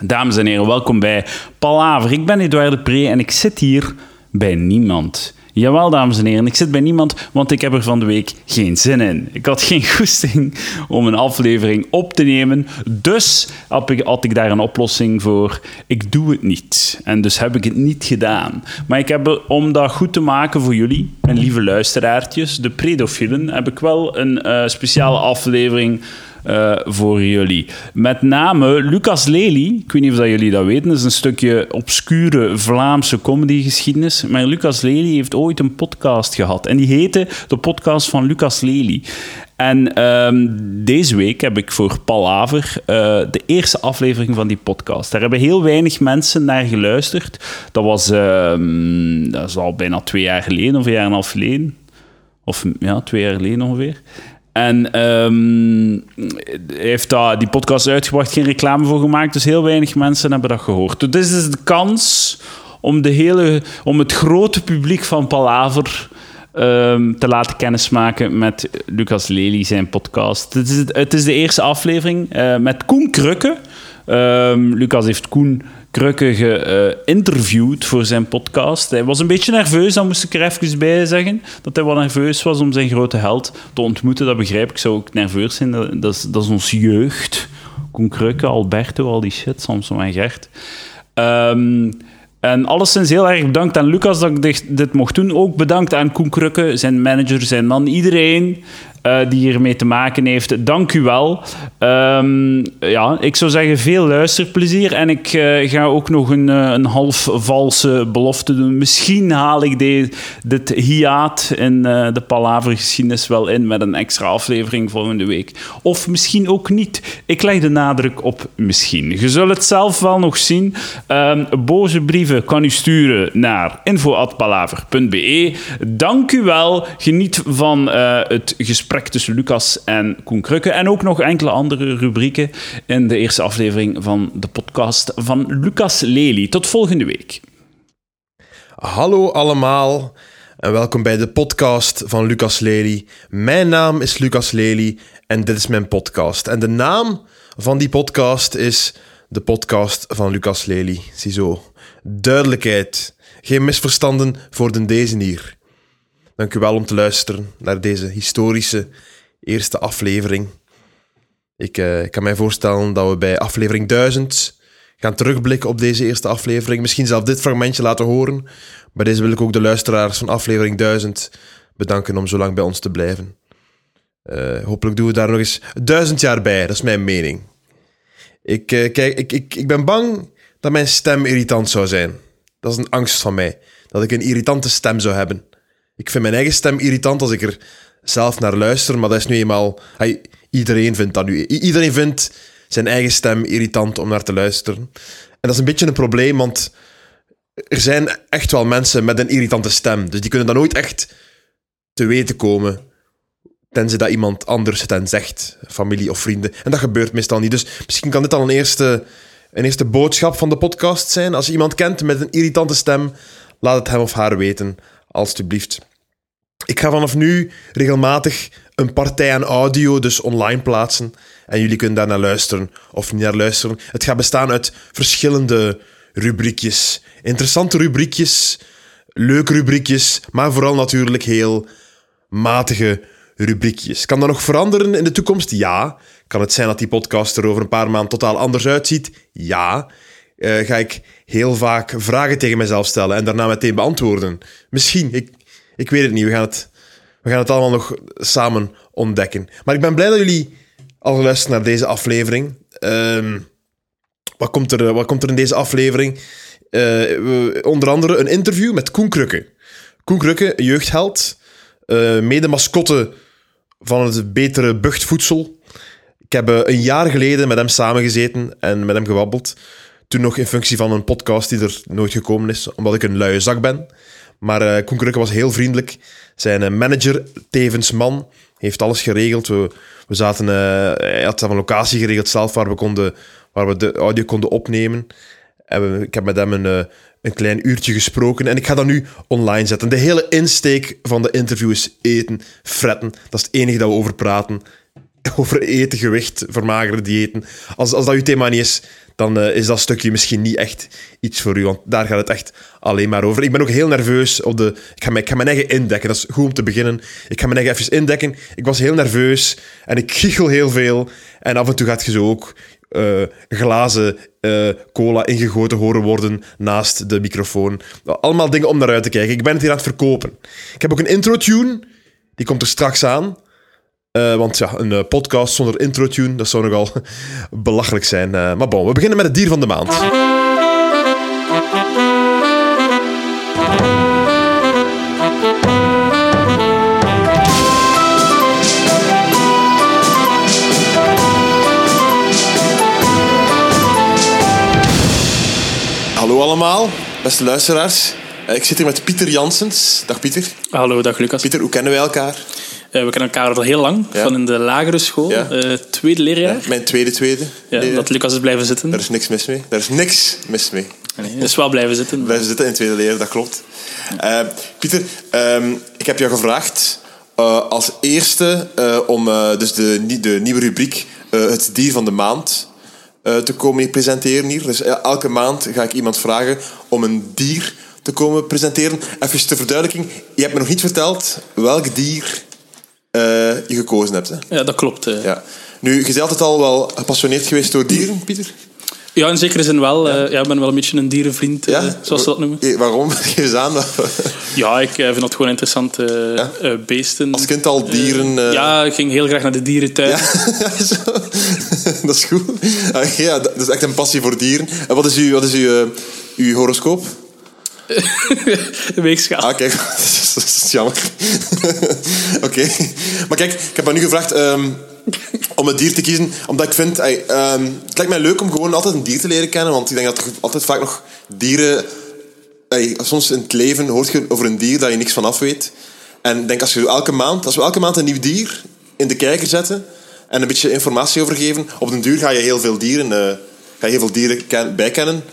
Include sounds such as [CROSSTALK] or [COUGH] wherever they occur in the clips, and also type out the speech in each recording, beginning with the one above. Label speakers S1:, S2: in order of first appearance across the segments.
S1: Dames en heren, welkom bij Palaver. Ik ben Edouard Pre en ik zit hier bij niemand. Jawel, dames en heren, ik zit bij niemand, want ik heb er van de week geen zin in. Ik had geen [LAUGHS] goesting om een aflevering op te nemen, dus had ik, had ik daar een oplossing voor. Ik doe het niet. En dus heb ik het niet gedaan. Maar ik heb, om dat goed te maken voor jullie, mijn lieve luisteraartjes, de predofielen, heb ik wel een eh, speciale aflevering uh, voor jullie. Met name Lucas Lely. Ik weet niet of dat jullie dat weten. Dat is een stukje obscure Vlaamse comedygeschiedenis. Maar Lucas Lely heeft ooit een podcast gehad. En die heette de podcast van Lucas Lely. En um, deze week heb ik voor Palaver uh, de eerste aflevering van die podcast. Daar hebben heel weinig mensen naar geluisterd. Dat was uh, dat is al bijna twee jaar geleden, of een jaar en een half geleden. Of ja, twee jaar geleden ongeveer. En um, heeft daar die podcast uitgebracht, geen reclame voor gemaakt. Dus heel weinig mensen hebben dat gehoord. Dus dit is de kans om, de hele, om het grote publiek van Palaver um, te laten kennismaken met Lucas Lely, zijn podcast. Het is, het is de eerste aflevering uh, met Koen Krukke. Um, Lucas heeft Koen Krukke geïnterviewd uh, voor zijn podcast. Hij was een beetje nerveus, dat moest ik er even bij zeggen. Dat hij wel nerveus was om zijn grote held te ontmoeten. Dat begrijp ik. zou ook nerveus zijn. Dat, dat, is, dat is ons jeugd. Koen Krukke, Alberto, al die shit, Samson en Gert. Um, en alleszins heel erg bedankt aan Lucas dat ik dit, dit, mocht doen. Ook bedankt aan Koen Krukke, zijn manager, zijn man, iedereen uh, die hiermee te maken heeft. Dank u wel. Um, ja, ik zou zeggen veel luisterplezier. En ik uh, ga ook nog een, uh, een half valse belofte doen. Misschien haal ik de, dit hiaat in de palavergeschiedenis wel in met een extra aflevering volgende week. Of misschien ook niet. Ik leg de nadruk op misschien. Je zult het zelf wel nog zien. Um, boze brieven kan u sturen naar info.palaver.be. Dank u wel. Geniet van het gesprek tussen Lucas en Koen Krukke. En ook nog enkele andere rubrieken in de eerste aflevering van de podcast van Lucas Lely. Tot volgende week.
S2: Hallo allemaal en welkom bij de podcast van Lucas Lely. Mijn naam is Lucas Lely en dit is mijn podcast. En de naam van die podcast is de podcast van Lucas Lely. Ziezo, duidelijkheid. Geen misverstanden voor de deze hier. Dank u wel om te luisteren naar deze historische eerste aflevering. Ik, ik kan mij voorstellen dat we bij aflevering 1000 gaan terugblikken op deze eerste aflevering. Misschien zelf dit fragmentje laten horen. Bij deze wil ik ook de luisteraars van aflevering 1000 bedanken om zo lang bij ons te blijven. Uh, hopelijk doen we daar nog eens duizend jaar bij, dat is mijn mening. Ik, uh, kijk, ik, ik, ik ben bang dat mijn stem irritant zou zijn. Dat is een angst van mij. Dat ik een irritante stem zou hebben. Ik vind mijn eigen stem irritant als ik er zelf naar luister, maar dat is nu eenmaal... Iedereen vindt dat nu. iedereen vindt zijn eigen stem irritant om naar te luisteren. En dat is een beetje een probleem, want er zijn echt wel mensen met een irritante stem. Dus die kunnen dan nooit echt te weten komen, tenzij dat iemand anders het hen zegt, familie of vrienden. En dat gebeurt meestal niet. Dus misschien kan dit al een eerste, een eerste boodschap van de podcast zijn. Als je iemand kent met een irritante stem, laat het hem of haar weten alstublieft. Ik ga vanaf nu regelmatig een partij aan audio dus online plaatsen. En jullie kunnen daar naar luisteren of niet naar luisteren. Het gaat bestaan uit verschillende rubriekjes. Interessante rubriekjes, leuke rubriekjes, maar vooral natuurlijk heel matige rubriekjes. Kan dat nog veranderen in de toekomst? Ja. Kan het zijn dat die podcast er over een paar maanden totaal anders uitziet? Ja. Uh, ga ik heel vaak vragen tegen mezelf stellen en daarna meteen beantwoorden? Misschien, ik, ik weet het niet. We gaan het, we gaan het allemaal nog samen ontdekken. Maar ik ben blij dat jullie al luisteren naar deze aflevering. Uh, wat, komt er, wat komt er in deze aflevering? Uh, onder andere een interview met Koen Krukke. Koen Krukke, jeugdheld, uh, mede-mascotte van het betere buchtvoedsel. Ik heb een jaar geleden met hem samengezeten en met hem gewabbeld. Toen nog in functie van een podcast die er nooit gekomen is, omdat ik een luie zak ben. Maar uh, Koen Krukke was heel vriendelijk. Zijn uh, manager, tevens man, heeft alles geregeld. We, we zaten, uh, hij had een locatie geregeld zelf waar we, konden, waar we de audio konden opnemen. En we, ik heb met hem een, een klein uurtje gesproken en ik ga dat nu online zetten. De hele insteek van de interview is eten, fretten. Dat is het enige dat we over praten. [LAUGHS] over eten, gewicht, vermageren, diëten. Als, als dat uw thema niet is, dan eh, is dat stukje misschien niet echt iets voor u. Want daar gaat het echt alleen maar over. Ik ben ook heel nerveus op de... Ik ga, mijn, ik ga mijn eigen indekken. Dat is goed om te beginnen. Ik ga mijn eigen even indekken. Ik was heel nerveus en ik [LAUGHS] giechel heel veel. En af en toe gaat je zo ook eh, glazen eh, cola ingegoten horen worden naast de microfoon. Allemaal dingen om naar uit te kijken. Ik ben het hier aan het verkopen. Ik heb ook een intro-tune. Die komt er straks aan. Eh, want ja, een eh, podcast zonder intro-tune, dat zou nogal [LAUGHS] belachelijk zijn. Eh, maar bon, we beginnen met het dier van de maand. Hallo allemaal, beste luisteraars. Ik zit hier met Pieter Janssens. Dag Pieter.
S3: Hallo, dag Lucas.
S2: Pieter, hoe kennen wij elkaar?
S3: Eh, we kennen elkaar al heel lang,
S2: Ja.
S3: van in de lagere school,
S2: Ja.
S3: eh, tweede leerjaar.
S2: Mijn tweede tweede.
S3: Ja, dat Lucas is blijven zitten.
S2: Daar is niks mis mee. Daar is niks mis mee.
S3: Nee, is wel blijven zitten.
S2: Blijven zitten in tweede leer, dat klopt. Eh, Pieter, ehm, ik heb jou gevraagd als eerste om dus de, de nieuwe rubriek Het Dier van de Maand te komen presenteren hier. Dus elke maand ga ik iemand vragen om een dier te komen presenteren. Even ter verduidelijking, je hebt me nog niet verteld welk dier je gekozen hebt. Hè?
S3: Ja, dat klopt. eh.
S2: Ja. Nu, je bent altijd al wel gepassioneerd geweest door dieren, Pieter?
S3: Ja, in zekere zin wel. eh, ja, ik ben wel een beetje een dierenvriend, eh, zoals ze dat noemen.
S2: Eh, Waarom? [LAUGHS] Geef eens aan.
S3: Ja, ik eh, vind dat gewoon interessante eh, eh, beesten.
S2: Als kind al dieren... eh,
S3: Ja, ik ging heel graag naar de dierentuin.
S2: Ja, [LAUGHS] [LAUGHS] dat is goed. Ah, Ja, dat is echt een passie voor dieren. En wat is uw, wat is uw, eh, uw horoscoop? [LAUGHS]
S3: Weegschaal.
S2: Ah, kijk, [LAUGHS] dat is, jammer. [LAUGHS] Oké. Maar kijk, ik heb me nu gevraagd ehm, om een dier te kiezen, omdat ik vind... ehm, het lijkt mij leuk om gewoon altijd een dier te leren kennen, want ik denk dat er altijd vaak nog dieren... soms in het leven hoort je over een dier dat je niks van af weet. En ik denk, als, je elke maand, als we elke maand een nieuw dier in de kijker zetten en een beetje informatie over geven, op den duur ga je heel veel dieren, eh, ga je heel veel dieren ken- bijkennen.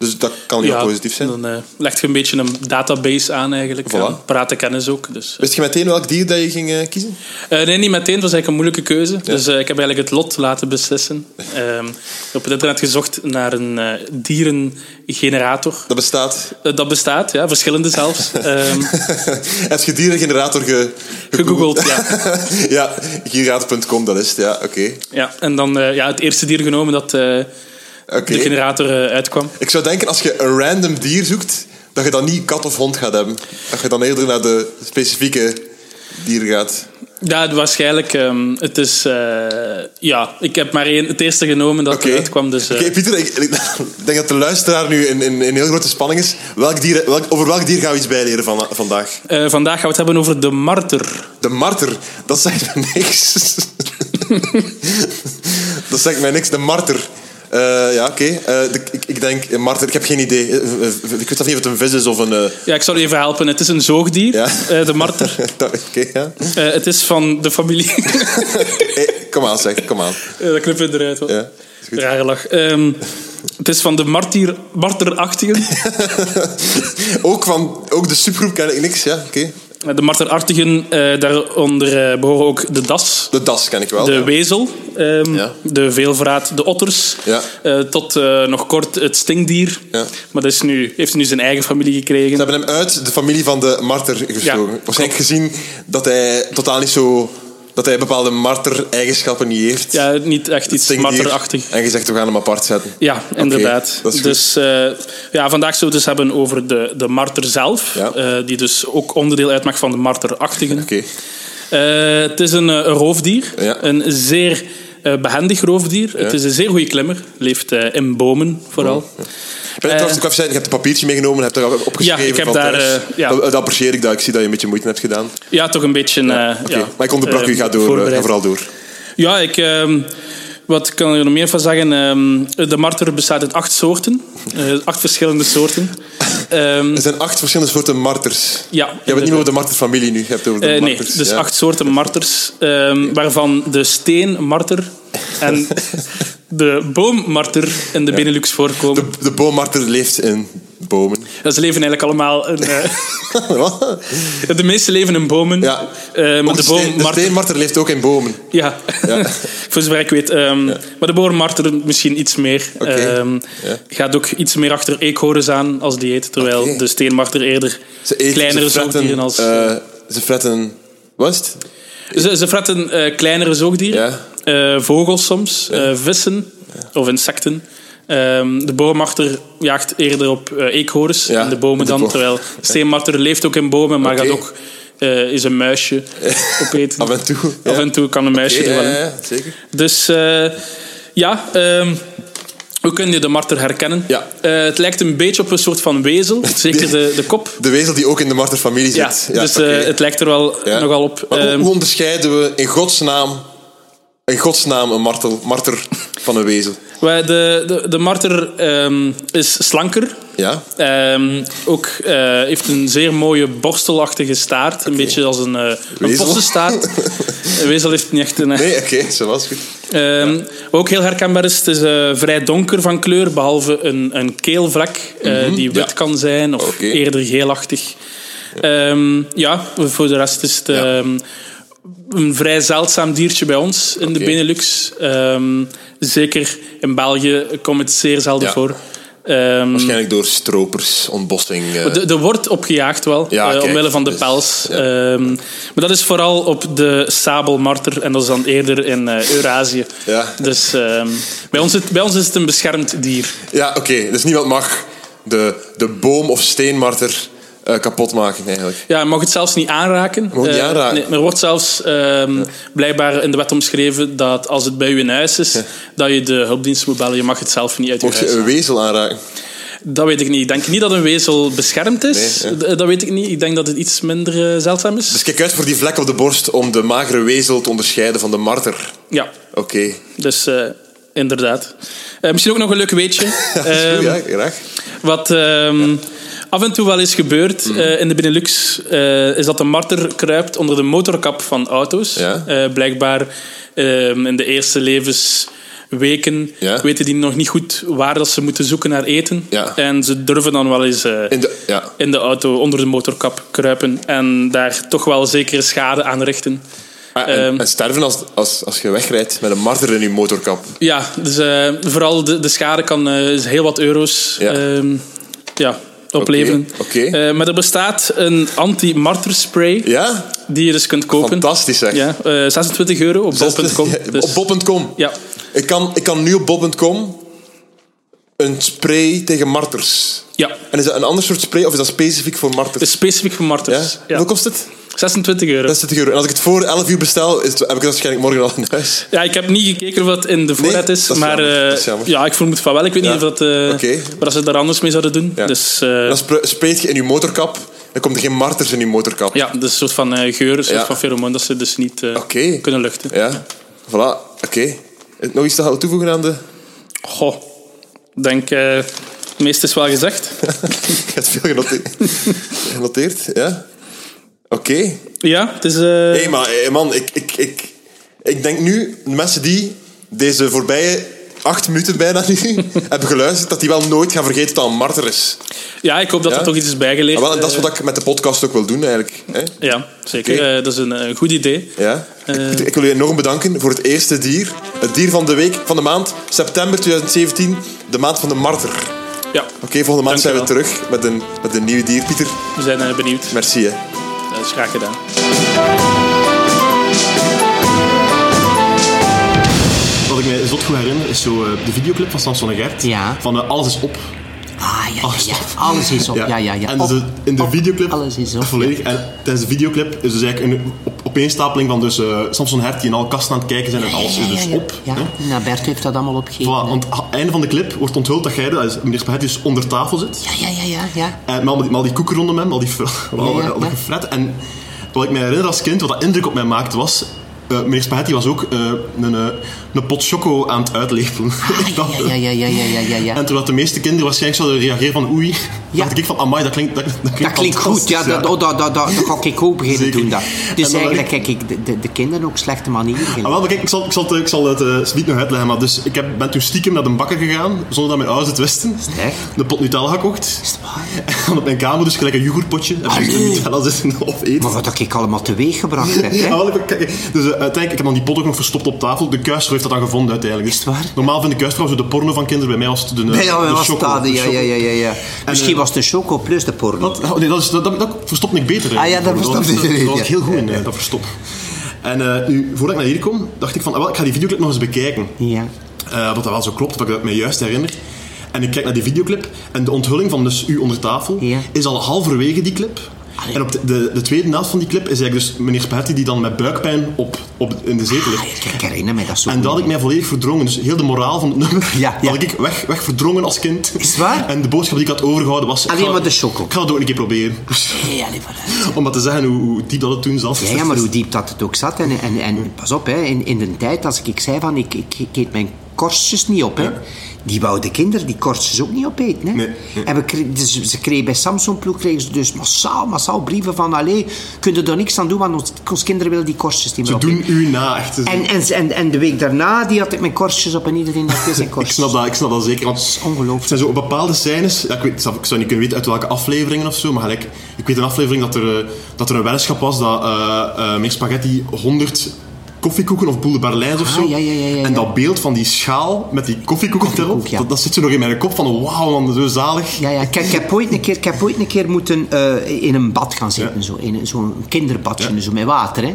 S2: Dus dat kan heel positief zijn.
S3: Dan eh, legt je een beetje een database aan eigenlijk.
S2: Voilà.
S3: aan Parate kennis ook. Dus,
S2: Wist je meteen welk dier dat je ging eh, kiezen?
S3: Eh, nee, niet meteen. Het was eigenlijk een moeilijke keuze. Dus ik heb eigenlijk het lot laten beslissen. [LAUGHS] Ehm, op het internet gezocht naar een dierengenerator.
S2: Dat bestaat.
S3: Dat bestaat, ja, verschillende zelfs. [LAUGHS] Ehm,
S2: Heb je dierengenerator ge,
S3: gegoogeld, ja. [LAUGHS]
S2: ja, generator.com, dat is het, ja, oké.
S3: ja. En dan ja, het eerste dier genomen dat eh, de generator eh, uitkwam.
S2: Ik zou denken, als je een random dier zoekt, dat je dan niet kat of hond gaat hebben. Dat je dan eerder naar de specifieke dieren gaat.
S3: Ja, waarschijnlijk. ehm, het is... eh, ja, ik heb maar één, het eerste genomen dat
S2: Oké.
S3: uitkwam. Dus, eh,
S2: Oké, Pieter, ik, ik denk dat de luisteraar nu in, in, in heel grote spanning is. Welk dier, welk, over welk dier gaan we iets bijleren van, vandaag?
S3: eh, vandaag gaan we het hebben over de marter.
S2: De marter, dat zegt me niks. [LAUGHS] dat zegt mij niks, de marter. Eh, ja, oké. Eh, ik, ik denk, een marter, ik heb geen idee. Eh, eh, Ik weet zelf niet of het een vis is of een... eh,
S3: Ja, ik zal u even helpen. Het is een zoogdier,
S2: Ja.
S3: eh, de marter. [LAUGHS]
S2: dat- Oké, ja.
S3: Eh, het is van de familie...
S2: Hey, [LAUGHS] kom aan, zeg, kom aan.
S3: Eh, dat knippen we eruit. Hoor.
S2: Ja.
S3: Rare lach. Ehm, het is van de martier, marterachtigen. [LAUGHS]
S2: ook, van, ook de subgroep ken ik niks, ja, oké.
S3: Eh, De marterachtigen, eh, daaronder eh, behoren ook de das,
S2: De das ken ik wel.
S3: de
S2: ja.
S3: wezel, ehm,
S2: Ja.
S3: de veelvraat, de otters.
S2: Ja.
S3: eh, tot eh, nog kort het stinkdier.
S2: Ja.
S3: Maar dat is nu, heeft nu zijn eigen familie gekregen.
S2: Ze hebben hem uit de familie van de marter gestoken. Waarschijnlijk gezien dat hij totaal niet zo... Dat hij bepaalde marter-eigenschappen niet heeft.
S3: Ja, niet echt iets marterachtig.
S2: En gezegd, we gaan hem apart zetten.
S3: Ja, inderdaad. dus eh, ja, vandaag zullen we het dus hebben over de, de marter zelf.
S2: Ja.
S3: eh, die dus ook onderdeel uitmaakt van de marterachtigen.
S2: Oké.
S3: Eh, het is een, een roofdier.
S2: Ja.
S3: Een zeer behendig roofdier. Het is een zeer goede klimmer. Leeft eh, in bomen vooral.
S2: Ik ben trouwens ook even zeggen, je hebt een papiertje meegenomen, hebt er opgeschreven
S3: Ja, ik heb
S2: van
S3: daar,
S2: thuis.
S3: eh, ja.
S2: dat, apprecieer ik, dat ik zie dat je een beetje moeite hebt gedaan.
S3: Ja, toch een beetje... eh, ja,
S2: maar ik onderbrak u,
S3: eh,
S2: ga, door, eh, ga vooral door.
S3: Ja, ik... wat kan ik er nog meer van zeggen? Ehm, de marter bestaat uit acht soorten. Eh, acht verschillende soorten. Ehm,
S2: Er zijn acht verschillende soorten marters.
S3: ja,
S2: Je hebt het niet over de marterfamilie nu, je hebt het over de
S3: Eh, nee, dus
S2: ja.
S3: acht soorten marters, ehm, waarvan de steenmarter en [LAUGHS] de boommarter in de Benelux voorkomen.
S2: De, de boommarter leeft in bomen.
S3: Ja, ze leven eigenlijk allemaal... In, eh, [LAUGHS] de meeste leven in bomen.
S2: ja.
S3: Eh, maar de boom
S2: de steenmarter leeft ook in bomen.
S3: Ja, [LAUGHS] voor zover ik weet. Ehm, Maar de boormarter misschien iets meer.
S2: Oké.
S3: Ehm,
S2: Ja.
S3: Gaat ook iets meer achter eekhoorns aan als dieet. Terwijl de steenmarter eerder
S2: Ze eten,
S3: kleinere
S2: ze fretten,
S3: zoogdieren als...
S2: eh, ze fretten... Wat?
S3: Ze, ze fretten kleinere zoogdieren,
S2: Ja.
S3: vogels soms, vissen of insecten. Ehm, de boommarter jaagt eerder op eh eekhoorns
S2: Ja,
S3: en de bomen
S2: de
S3: dan.
S2: boom.
S3: Terwijl de steenmarter leeft ook in bomen, maar gaat ook eh, is een muisje [LAUGHS] opeten.
S2: Af en toe.
S3: Af
S2: ja.
S3: en toe kan een muisje
S2: Oké,
S3: er wel
S2: ja,
S3: in.
S2: ja, zeker.
S3: Dus eh, ja, ehm, hoe kun je de marter herkennen?
S2: Ja.
S3: Het lijkt een beetje op een soort van wezel, [LAUGHS] zeker de, de kop.
S2: De wezel die ook in de marterfamilie
S3: Ja,
S2: zit.
S3: dus
S2: oké.
S3: eh, het lijkt er wel
S2: Ja.
S3: nogal op.
S2: Maar hoe,
S3: Ehm,
S2: hoe onderscheiden we in godsnaam, in godsnaam een martel, marter van een wezel?
S3: wij- de, de, de marter ehm, is slanker.
S2: Ja?
S3: Ehm, ook eh, heeft een zeer mooie borstelachtige staart. Een beetje als een, eh een possenstaart. een wezel heeft niet echt een...
S2: Nee, oké, zo was goed.
S3: Ehm, wat ook heel herkenbaar is, het is eh, vrij donker van kleur, behalve een, een keelvlek eh, die wit
S2: ja.
S3: kan zijn of eerder geelachtig. Ja, voor de rest is het een vrij zeldzaam diertje bij ons in de. Benelux. Ehm, zeker in België komt het zeer zelden
S2: Ja.
S3: voor. Ehm,
S2: Waarschijnlijk door stropers, ontbossing. eh.
S3: de, er wordt opgejaagd wel,
S2: Ja,
S3: eh, omwille van de
S2: dus,
S3: pels.
S2: ja.
S3: Ehm, maar dat is vooral op de sabelmarter en dat is dan eerder in eh, Eurasië.
S2: Ja.
S3: Dus bij, ons, is het- bij ons is het een beschermd dier.
S2: Ja, oké. Dus niemand mag de, de boom of steenmarter eh, kapot maken, eigenlijk.
S3: Ja, je mag het zelfs niet aanraken.
S2: Mag het niet
S3: Eh,
S2: aanraken?
S3: nee, er wordt zelfs ehm, blijkbaar in de wet omschreven dat als het bij u in huis is, dat je de hulpdienst moet bellen. Je mag het zelf niet uit je
S2: Mocht je
S3: huis
S2: een
S3: halen.
S2: wezel aanraken?
S3: Dat weet ik niet. Ik denk niet dat een wezel beschermd is.
S2: Nee,
S3: D- Dat weet ik niet. Ik denk dat het iets minder eh, zeldzaam is.
S2: Dus kijk uit voor die vlek op de borst om de magere wezel te onderscheiden van de marter.
S3: Ja,
S2: Oké.
S3: Dus eh, inderdaad. Eh, misschien ook nog een leuk weetje. [LAUGHS] Ehm,
S2: ja, graag.
S3: Wat ehm, af en toe wel eens gebeurt
S2: Mhm.
S3: eh, in de Benelux, eh, is dat de marter kruipt onder de motorkap van auto's.
S2: Ja.
S3: Eh, blijkbaar ehm, in de eerste levensweken
S2: Ja.
S3: weten die nog niet goed waar dat ze moeten zoeken naar eten.
S2: Ja.
S3: En ze durven dan wel eens
S2: In de, ja.
S3: in de auto onder de motorkap kruipen en daar toch wel zekere schade aan richten.
S2: Ah, en,
S3: Ehm.
S2: en sterven als, als, als je wegrijdt met een marter in je motorkap.
S3: Ja, dus vooral de, de schade kan heel wat euro's
S2: Ja.
S3: Opleveren. Eh, maar er bestaat een anti-marterspray
S2: Ja?
S3: die je dus kunt kopen.
S2: Fantastisch zeg.
S3: Ja, eh, 26 euro op bol.com.
S2: Ja, [LAUGHS]
S3: Dus,
S2: Op bob.com.
S3: ja,
S2: Ik, kan, ik kan nu op bob.com een spray tegen marters.
S3: ja,
S2: En is dat een ander soort spray of is dat specifiek voor
S3: het
S2: marters?
S3: is specifiek voor marters. Ja.
S2: Hoeveel kost het?
S3: 26 euro.
S2: 60 euro. En als ik het voor 11 uur bestel, is het, heb ik het waarschijnlijk morgen al in huis.
S3: Ja, ik heb niet gekeken of dat in de voorraad
S2: Nee,
S3: is,
S2: dat is
S3: maar eh,
S2: dat is
S3: ja, ik vermoed van wel. Ik weet
S2: Ja.
S3: niet of dat, eh
S2: Oké.
S3: wat ze daar anders mee zouden doen.
S2: Ja.
S3: Dus eh,
S2: Dan spre- spreekt je in je motorkap, dan komt er geen marters in je motorkap.
S3: ja, dat is een soort van eh, geur, een soort
S2: Ja.
S3: van feromoon dat ze dus niet eh, kunnen luchten.
S2: Ja, voilà. Oké. Nog iets te gaan toevoegen aan de...
S3: Goh, denk, eh, het meeste is wel gezegd. [LAUGHS]
S2: Ik heb veel genoteerd. genoteerd ja. Oké.
S3: Ja, het is... eh,
S2: Hé, maar hey, man, ik, ik, ik, ik denk nu, de mensen die deze voorbije acht minuten bijna nu [LAUGHS] hebben geluisterd, dat die wel nooit gaan vergeten dat een marter is.
S3: ja, ik hoop dat
S2: Ja?
S3: er toch iets is bijgeleerd.
S2: Ah, wel, en dat is
S3: Eh,
S2: wat ik met de podcast ook wil doen, eigenlijk. Hè?
S3: Ja, zeker. Eh, dat is een, een goed idee.
S2: Ja.
S3: Eh.
S2: Ik, ik wil je enorm bedanken voor het eerste dier. Het dier van de week, van de maand, september 2017, de maand van de marter.
S3: Ja,
S2: Oké, volgende maand zijn we terug met een, met een nieuw dier. Pieter,
S3: we zijn eh, benieuwd.
S2: merci hè.
S3: Dat is graag gedaan.
S4: Wat ik mij zot goed herinner is zo eh, de videoclip van Samson en Gert.
S5: Ja.
S4: Van eh, Alles is op.
S5: Ah, ja, ja, ja. Alles is op. Ja, ja, ja.
S4: En dus
S5: Op,
S4: in de
S5: op,
S4: videoclip...
S5: Alles is op.
S4: Volledig. En tijdens de videoclip is dus eigenlijk een op, opeenstapeling van dus, eh, Samson en Gert die in alle kasten aan het kijken zijn en alles is dus
S5: ja, ja.
S4: op.
S5: Ja, nou, Bert heeft dat allemaal opgegeven.
S4: Voilà, want aan het einde van de clip wordt onthuld dat jij, dat is meneer Spaghetti, dus onder tafel zit.
S5: Ja, ja, ja, ja. ja.
S4: En met al die, met al die koeken rondom hem, al die, al, [LAUGHS]
S5: ja,
S4: al die gefret. En wat ik me herinner als kind, wat dat indruk op mij maakte, was... eh, meneer Spaghetti was ook eh, een,
S2: een pot choco aan het uitlepelen.
S5: Ah, ja, ja, ja, ja, ja, ja, ja.
S2: En terwijl de meeste kinderen waarschijnlijk zouden reageren van oei,
S5: Ja.
S2: dacht ik van amai, dat klinkt, dat, dat klinkt,
S5: Dat klinkt goed, ja, dat, oh, dat, dat, dat, dat ga ik ook beginnen
S2: Zeker.
S5: doen. Dat. Dus eigenlijk kijk ik de, de, de kinderen ook slechte manieren.
S2: Ah, wel, maar kijk, ik zal, ik zal het, ik zal het eh, niet nog uitleggen, maar dus ik heb, ben toen stiekem naar de bakker gegaan, zonder dat mijn ouders het wisten.
S5: Sterk.
S2: De pot Nutella gekocht.
S5: Is het waar?
S2: En op mijn kamer dus gelijk een yoghurtpotje. En
S5: Allee.
S2: de Nutella zitten [LAUGHS] of eten.
S5: Maar wat heb ik allemaal teweeg gebracht heb. [LAUGHS]
S2: Ja,
S5: Hè?
S2: wel even kijken. Dus eh, uiteindelijk, ik heb dan die pot ook nog verstopt op tafel. De kuisvrouw heeft dat dan gevonden uiteindelijk.
S5: Is het waar?
S2: Normaal vind de kuisvrouw zo de porno van kinderen. Bij mij was het de, de
S5: was
S2: choco.
S5: dat,
S2: de
S5: ja, ja, ja, ja, ja. Misschien
S2: eh,
S5: was de choco plus de porno.
S2: Wat? Oh, nee, dat, is, dat, dat, dat verstopt ik beter.
S5: Ah, ja, dat
S2: was,
S5: verstopt
S2: dat,
S5: niet,
S2: dat was ik heel goed in, eh, dat verstop. En eh, nu, voordat ik naar hier kom, dacht ik van, ah, wel, ik ga die videoclip nog eens bekijken.
S5: Ja.
S2: Eh, dat dat wel zo klopt, dat ik me juist herinner. En ik kijk naar die videoclip en de onthulling van dus u onder tafel
S5: Ja.
S2: is al halverwege die clip. En op de, de, de tweede helft van die clip is eigenlijk dus meneer Spaghetti die dan met buikpijn op, op, in de zetel
S5: Ah,
S2: ligt.
S5: ja, ik herinner me dat zo
S2: En dat had ik mij volledig verdrongen. Dus heel de moraal van het nummer [LAUGHS]
S5: Ja, ja.
S2: had ik weg, weg verdrongen als kind.
S5: Is waar?
S2: En de boodschap die ik had overgehouden was... ik
S5: Alleen
S2: ga-
S5: maar de choco.
S2: Ik ga het ook een keer proberen.
S5: Vooruit. [LAUGHS]
S2: om maar te zeggen hoe, hoe diep dat het toen zat.
S5: Ja, ja, maar hoe diep dat het ook zat. En, en, en pas op, hè, in, in de tijd als ik zei van ik, ik, ik eet mijn korstjes niet op, hè, die wouden kinderen die korstjes ook niet opeten. Hè.
S2: Nee, nee.
S5: En we dus ze kregen bij Samsung ploeg kregen ze dus massaal, massaal brieven van allee, kun je er niks aan doen, want ons, ons kinderen willen die korstjes niet
S2: Ze
S5: meer
S2: doen
S5: opeten.
S2: u na, echt.
S5: En, en, en, en de week daarna die had ik mijn korstjes op en iedereen had zijn [LAUGHS]
S2: ik
S5: korstjes.
S2: snap dat, ik snap dat zeker. Want
S5: is ongelooflijk.
S2: Zijn zo bepaalde scènes. Ja, ik, weet, ik zou ik niet kunnen weten uit welke afleveringen of zo. Maar gelijk, ik weet een aflevering dat er, eh, dat er een weddenschap was dat eh eh meneer Spaghetti 100 koffiekoeken of boule Berlijns of
S5: Ah,
S2: zo.
S5: ja, ja, ja, ja,
S2: En dat beeld van die schaal met die koffiekoeken erop,
S5: Koffiekoek, ja.
S2: dat, dat zit zo nog in mijn kop van wauw, man, zo zalig.
S5: Ja, ja. Ik, ik, heb ooit een keer, ik heb ooit een keer moeten eh, in een bad gaan zitten. Zo, in zo'n kinderbadje, zo met water. Hè.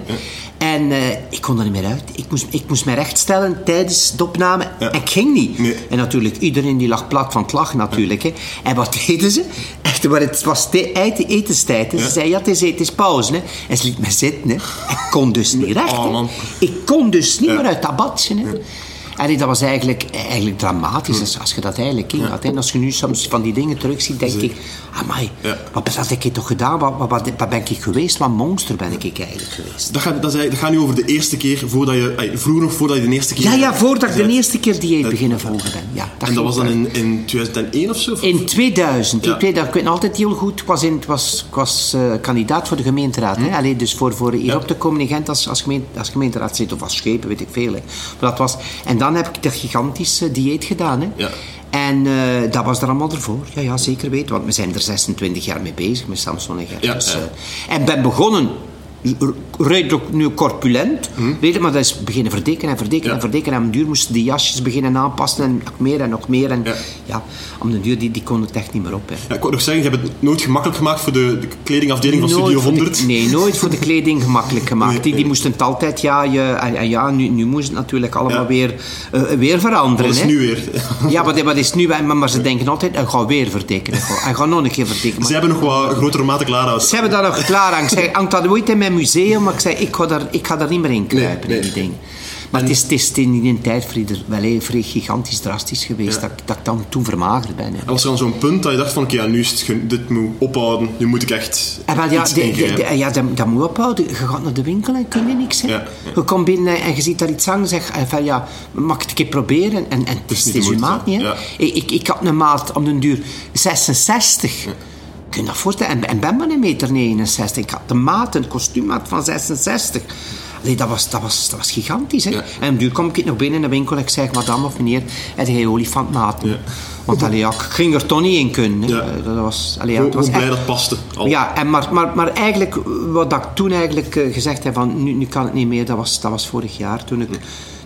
S5: En eh, ik kon er niet meer uit. Ik moest, ik moest mij rechtstellen tijdens de opname.
S2: Ja.
S5: En ik ging niet.
S2: Nee.
S5: En natuurlijk, iedereen die lag plat van het lachen natuurlijk. Hè. En wat [LAUGHS] deden ze? Echt, maar het was eten- etenstijd. hè. Ze zeiden, ja, het is, het is pauze. Hè. En ze liet me zitten. Hè. Ik kon dus niet recht.
S2: Oh.
S5: Ik kon dus niet meer uit dat badje. Hè. En dat was eigenlijk, eigenlijk dramatisch als, als je dat eigenlijk in had. En als je nu soms van die dingen terugziet, denk ik... Amai,
S2: Ja.
S5: wat had ik toch gedaan? Wat, wat, wat, wat ben ik geweest? Wat monster ben ik eigenlijk geweest?
S2: Dat gaat, dat, is, dat gaat nu over de eerste keer voordat je... vroeger nog voordat je de eerste keer...
S5: Ja, ja, voordat ik de eerste keer dieet beginnen volgen ben. Ja,
S2: En dat was dan in, in 2001 of zo? Of-
S5: In 2000. In
S2: Ja.
S5: 2000. Ik weet nog altijd heel goed. Ik was, in, ik was, ik was eh, kandidaat voor de gemeenteraad. Hè? Allee, dus voor, voor hier
S2: Hm.
S5: Op te komen in Gent als, als, gemeente, als gemeenteraad zit. Of als schepen, weet ik veel. Hè. Maar dat was, en dan heb ik dat gigantische dieet gedaan. Hè?
S2: Ja.
S5: En eh, dat was er allemaal ervoor. Ja, ja, zeker weten. Want we zijn er 26 jaar mee bezig met Samson en Gert.
S2: Ja,
S5: Dus,
S2: ja.
S5: eh, en ben begonnen... Redelijk nu corpulent,
S2: Hm.
S5: weet je, maar dat is beginnen verdikken en verdikken
S2: Ja.
S5: en verdikken. En den duur moesten die jasjes beginnen aanpassen en nog meer en nog meer. En
S2: Ja.
S5: ja, om de duur die, die kon het echt niet meer op. Hè.
S2: Ja, ik wou nog zeggen, je hebt het nooit gemakkelijk gemaakt voor de, de kledingafdeling van Studio
S5: voor de-
S2: 100. [LAUGHS]
S5: nee, nooit voor de kleding gemakkelijk gemaakt.
S2: Nee,
S5: die, die
S2: nee.
S5: moesten het altijd, ja, je, en, en ja nu, nu moest het natuurlijk allemaal weer, eh, weer veranderen.
S2: Dat is
S5: hè.
S2: nu weer. [LAUGHS]
S5: Ja, wat, wat is nu? Maar, maar ze denken altijd, hij gaat weer verdikken. Hij gaat nog een keer verdikken. Maar
S2: Ze hebben nog wat grotere maten klaar
S5: ze hebben dat nog klaar aan. Ik zeg, hangt dat ooit in mijn museum? Maar ik zei, ik ga daar, ik ga daar niet meer in kruipen,
S2: Nee,
S5: in die
S2: nee.
S5: dingen. Maar het is, het is in die tijd wel vrij gigantisch drastisch geweest
S2: Ja.
S5: dat, ik- dat ik dan toen vermagerd ben. hè.
S2: En was er dan zo'n punt dat je dacht van, oké, ja, nu is het, dit moet ophouden, nu moet ik echt
S5: En wel, ja,
S2: iets
S5: de, de, de- ja dat, dat moet ophouden. Je gaat naar de winkel en kun je niks. Hè.
S2: Ja.
S5: Je komt binnen en je ziet daar iets hangen en zegt van, ja, mag ik het een keer proberen? En, en het is,
S2: niet
S5: het is
S2: de
S5: uw
S2: moeite,
S5: maat niet. Hè. Ik, ik, ik had een maat om den duur 66. Kun je dat voorstellen? En, en ben maar een meter 69. Ik had de maat, een kostuummaat van 66. Allee, dat, was, dat, was, dat was gigantisch. Hè?
S2: Ja.
S5: En duur kom ik nog binnen in de winkel en ik zeg, madame of meneer, heb jij olifantmaten?
S2: Ja.
S5: Want allee, ja, ik ging er toch niet in kunnen.
S2: Ja.
S5: Dat was, allee, het was
S2: blij dat paste. Al.
S5: ja, en maar, maar, maar eigenlijk, wat ik toen eigenlijk eh, gezegd heb van nu, nu kan het niet meer, dat was, dat was vorig jaar toen ik,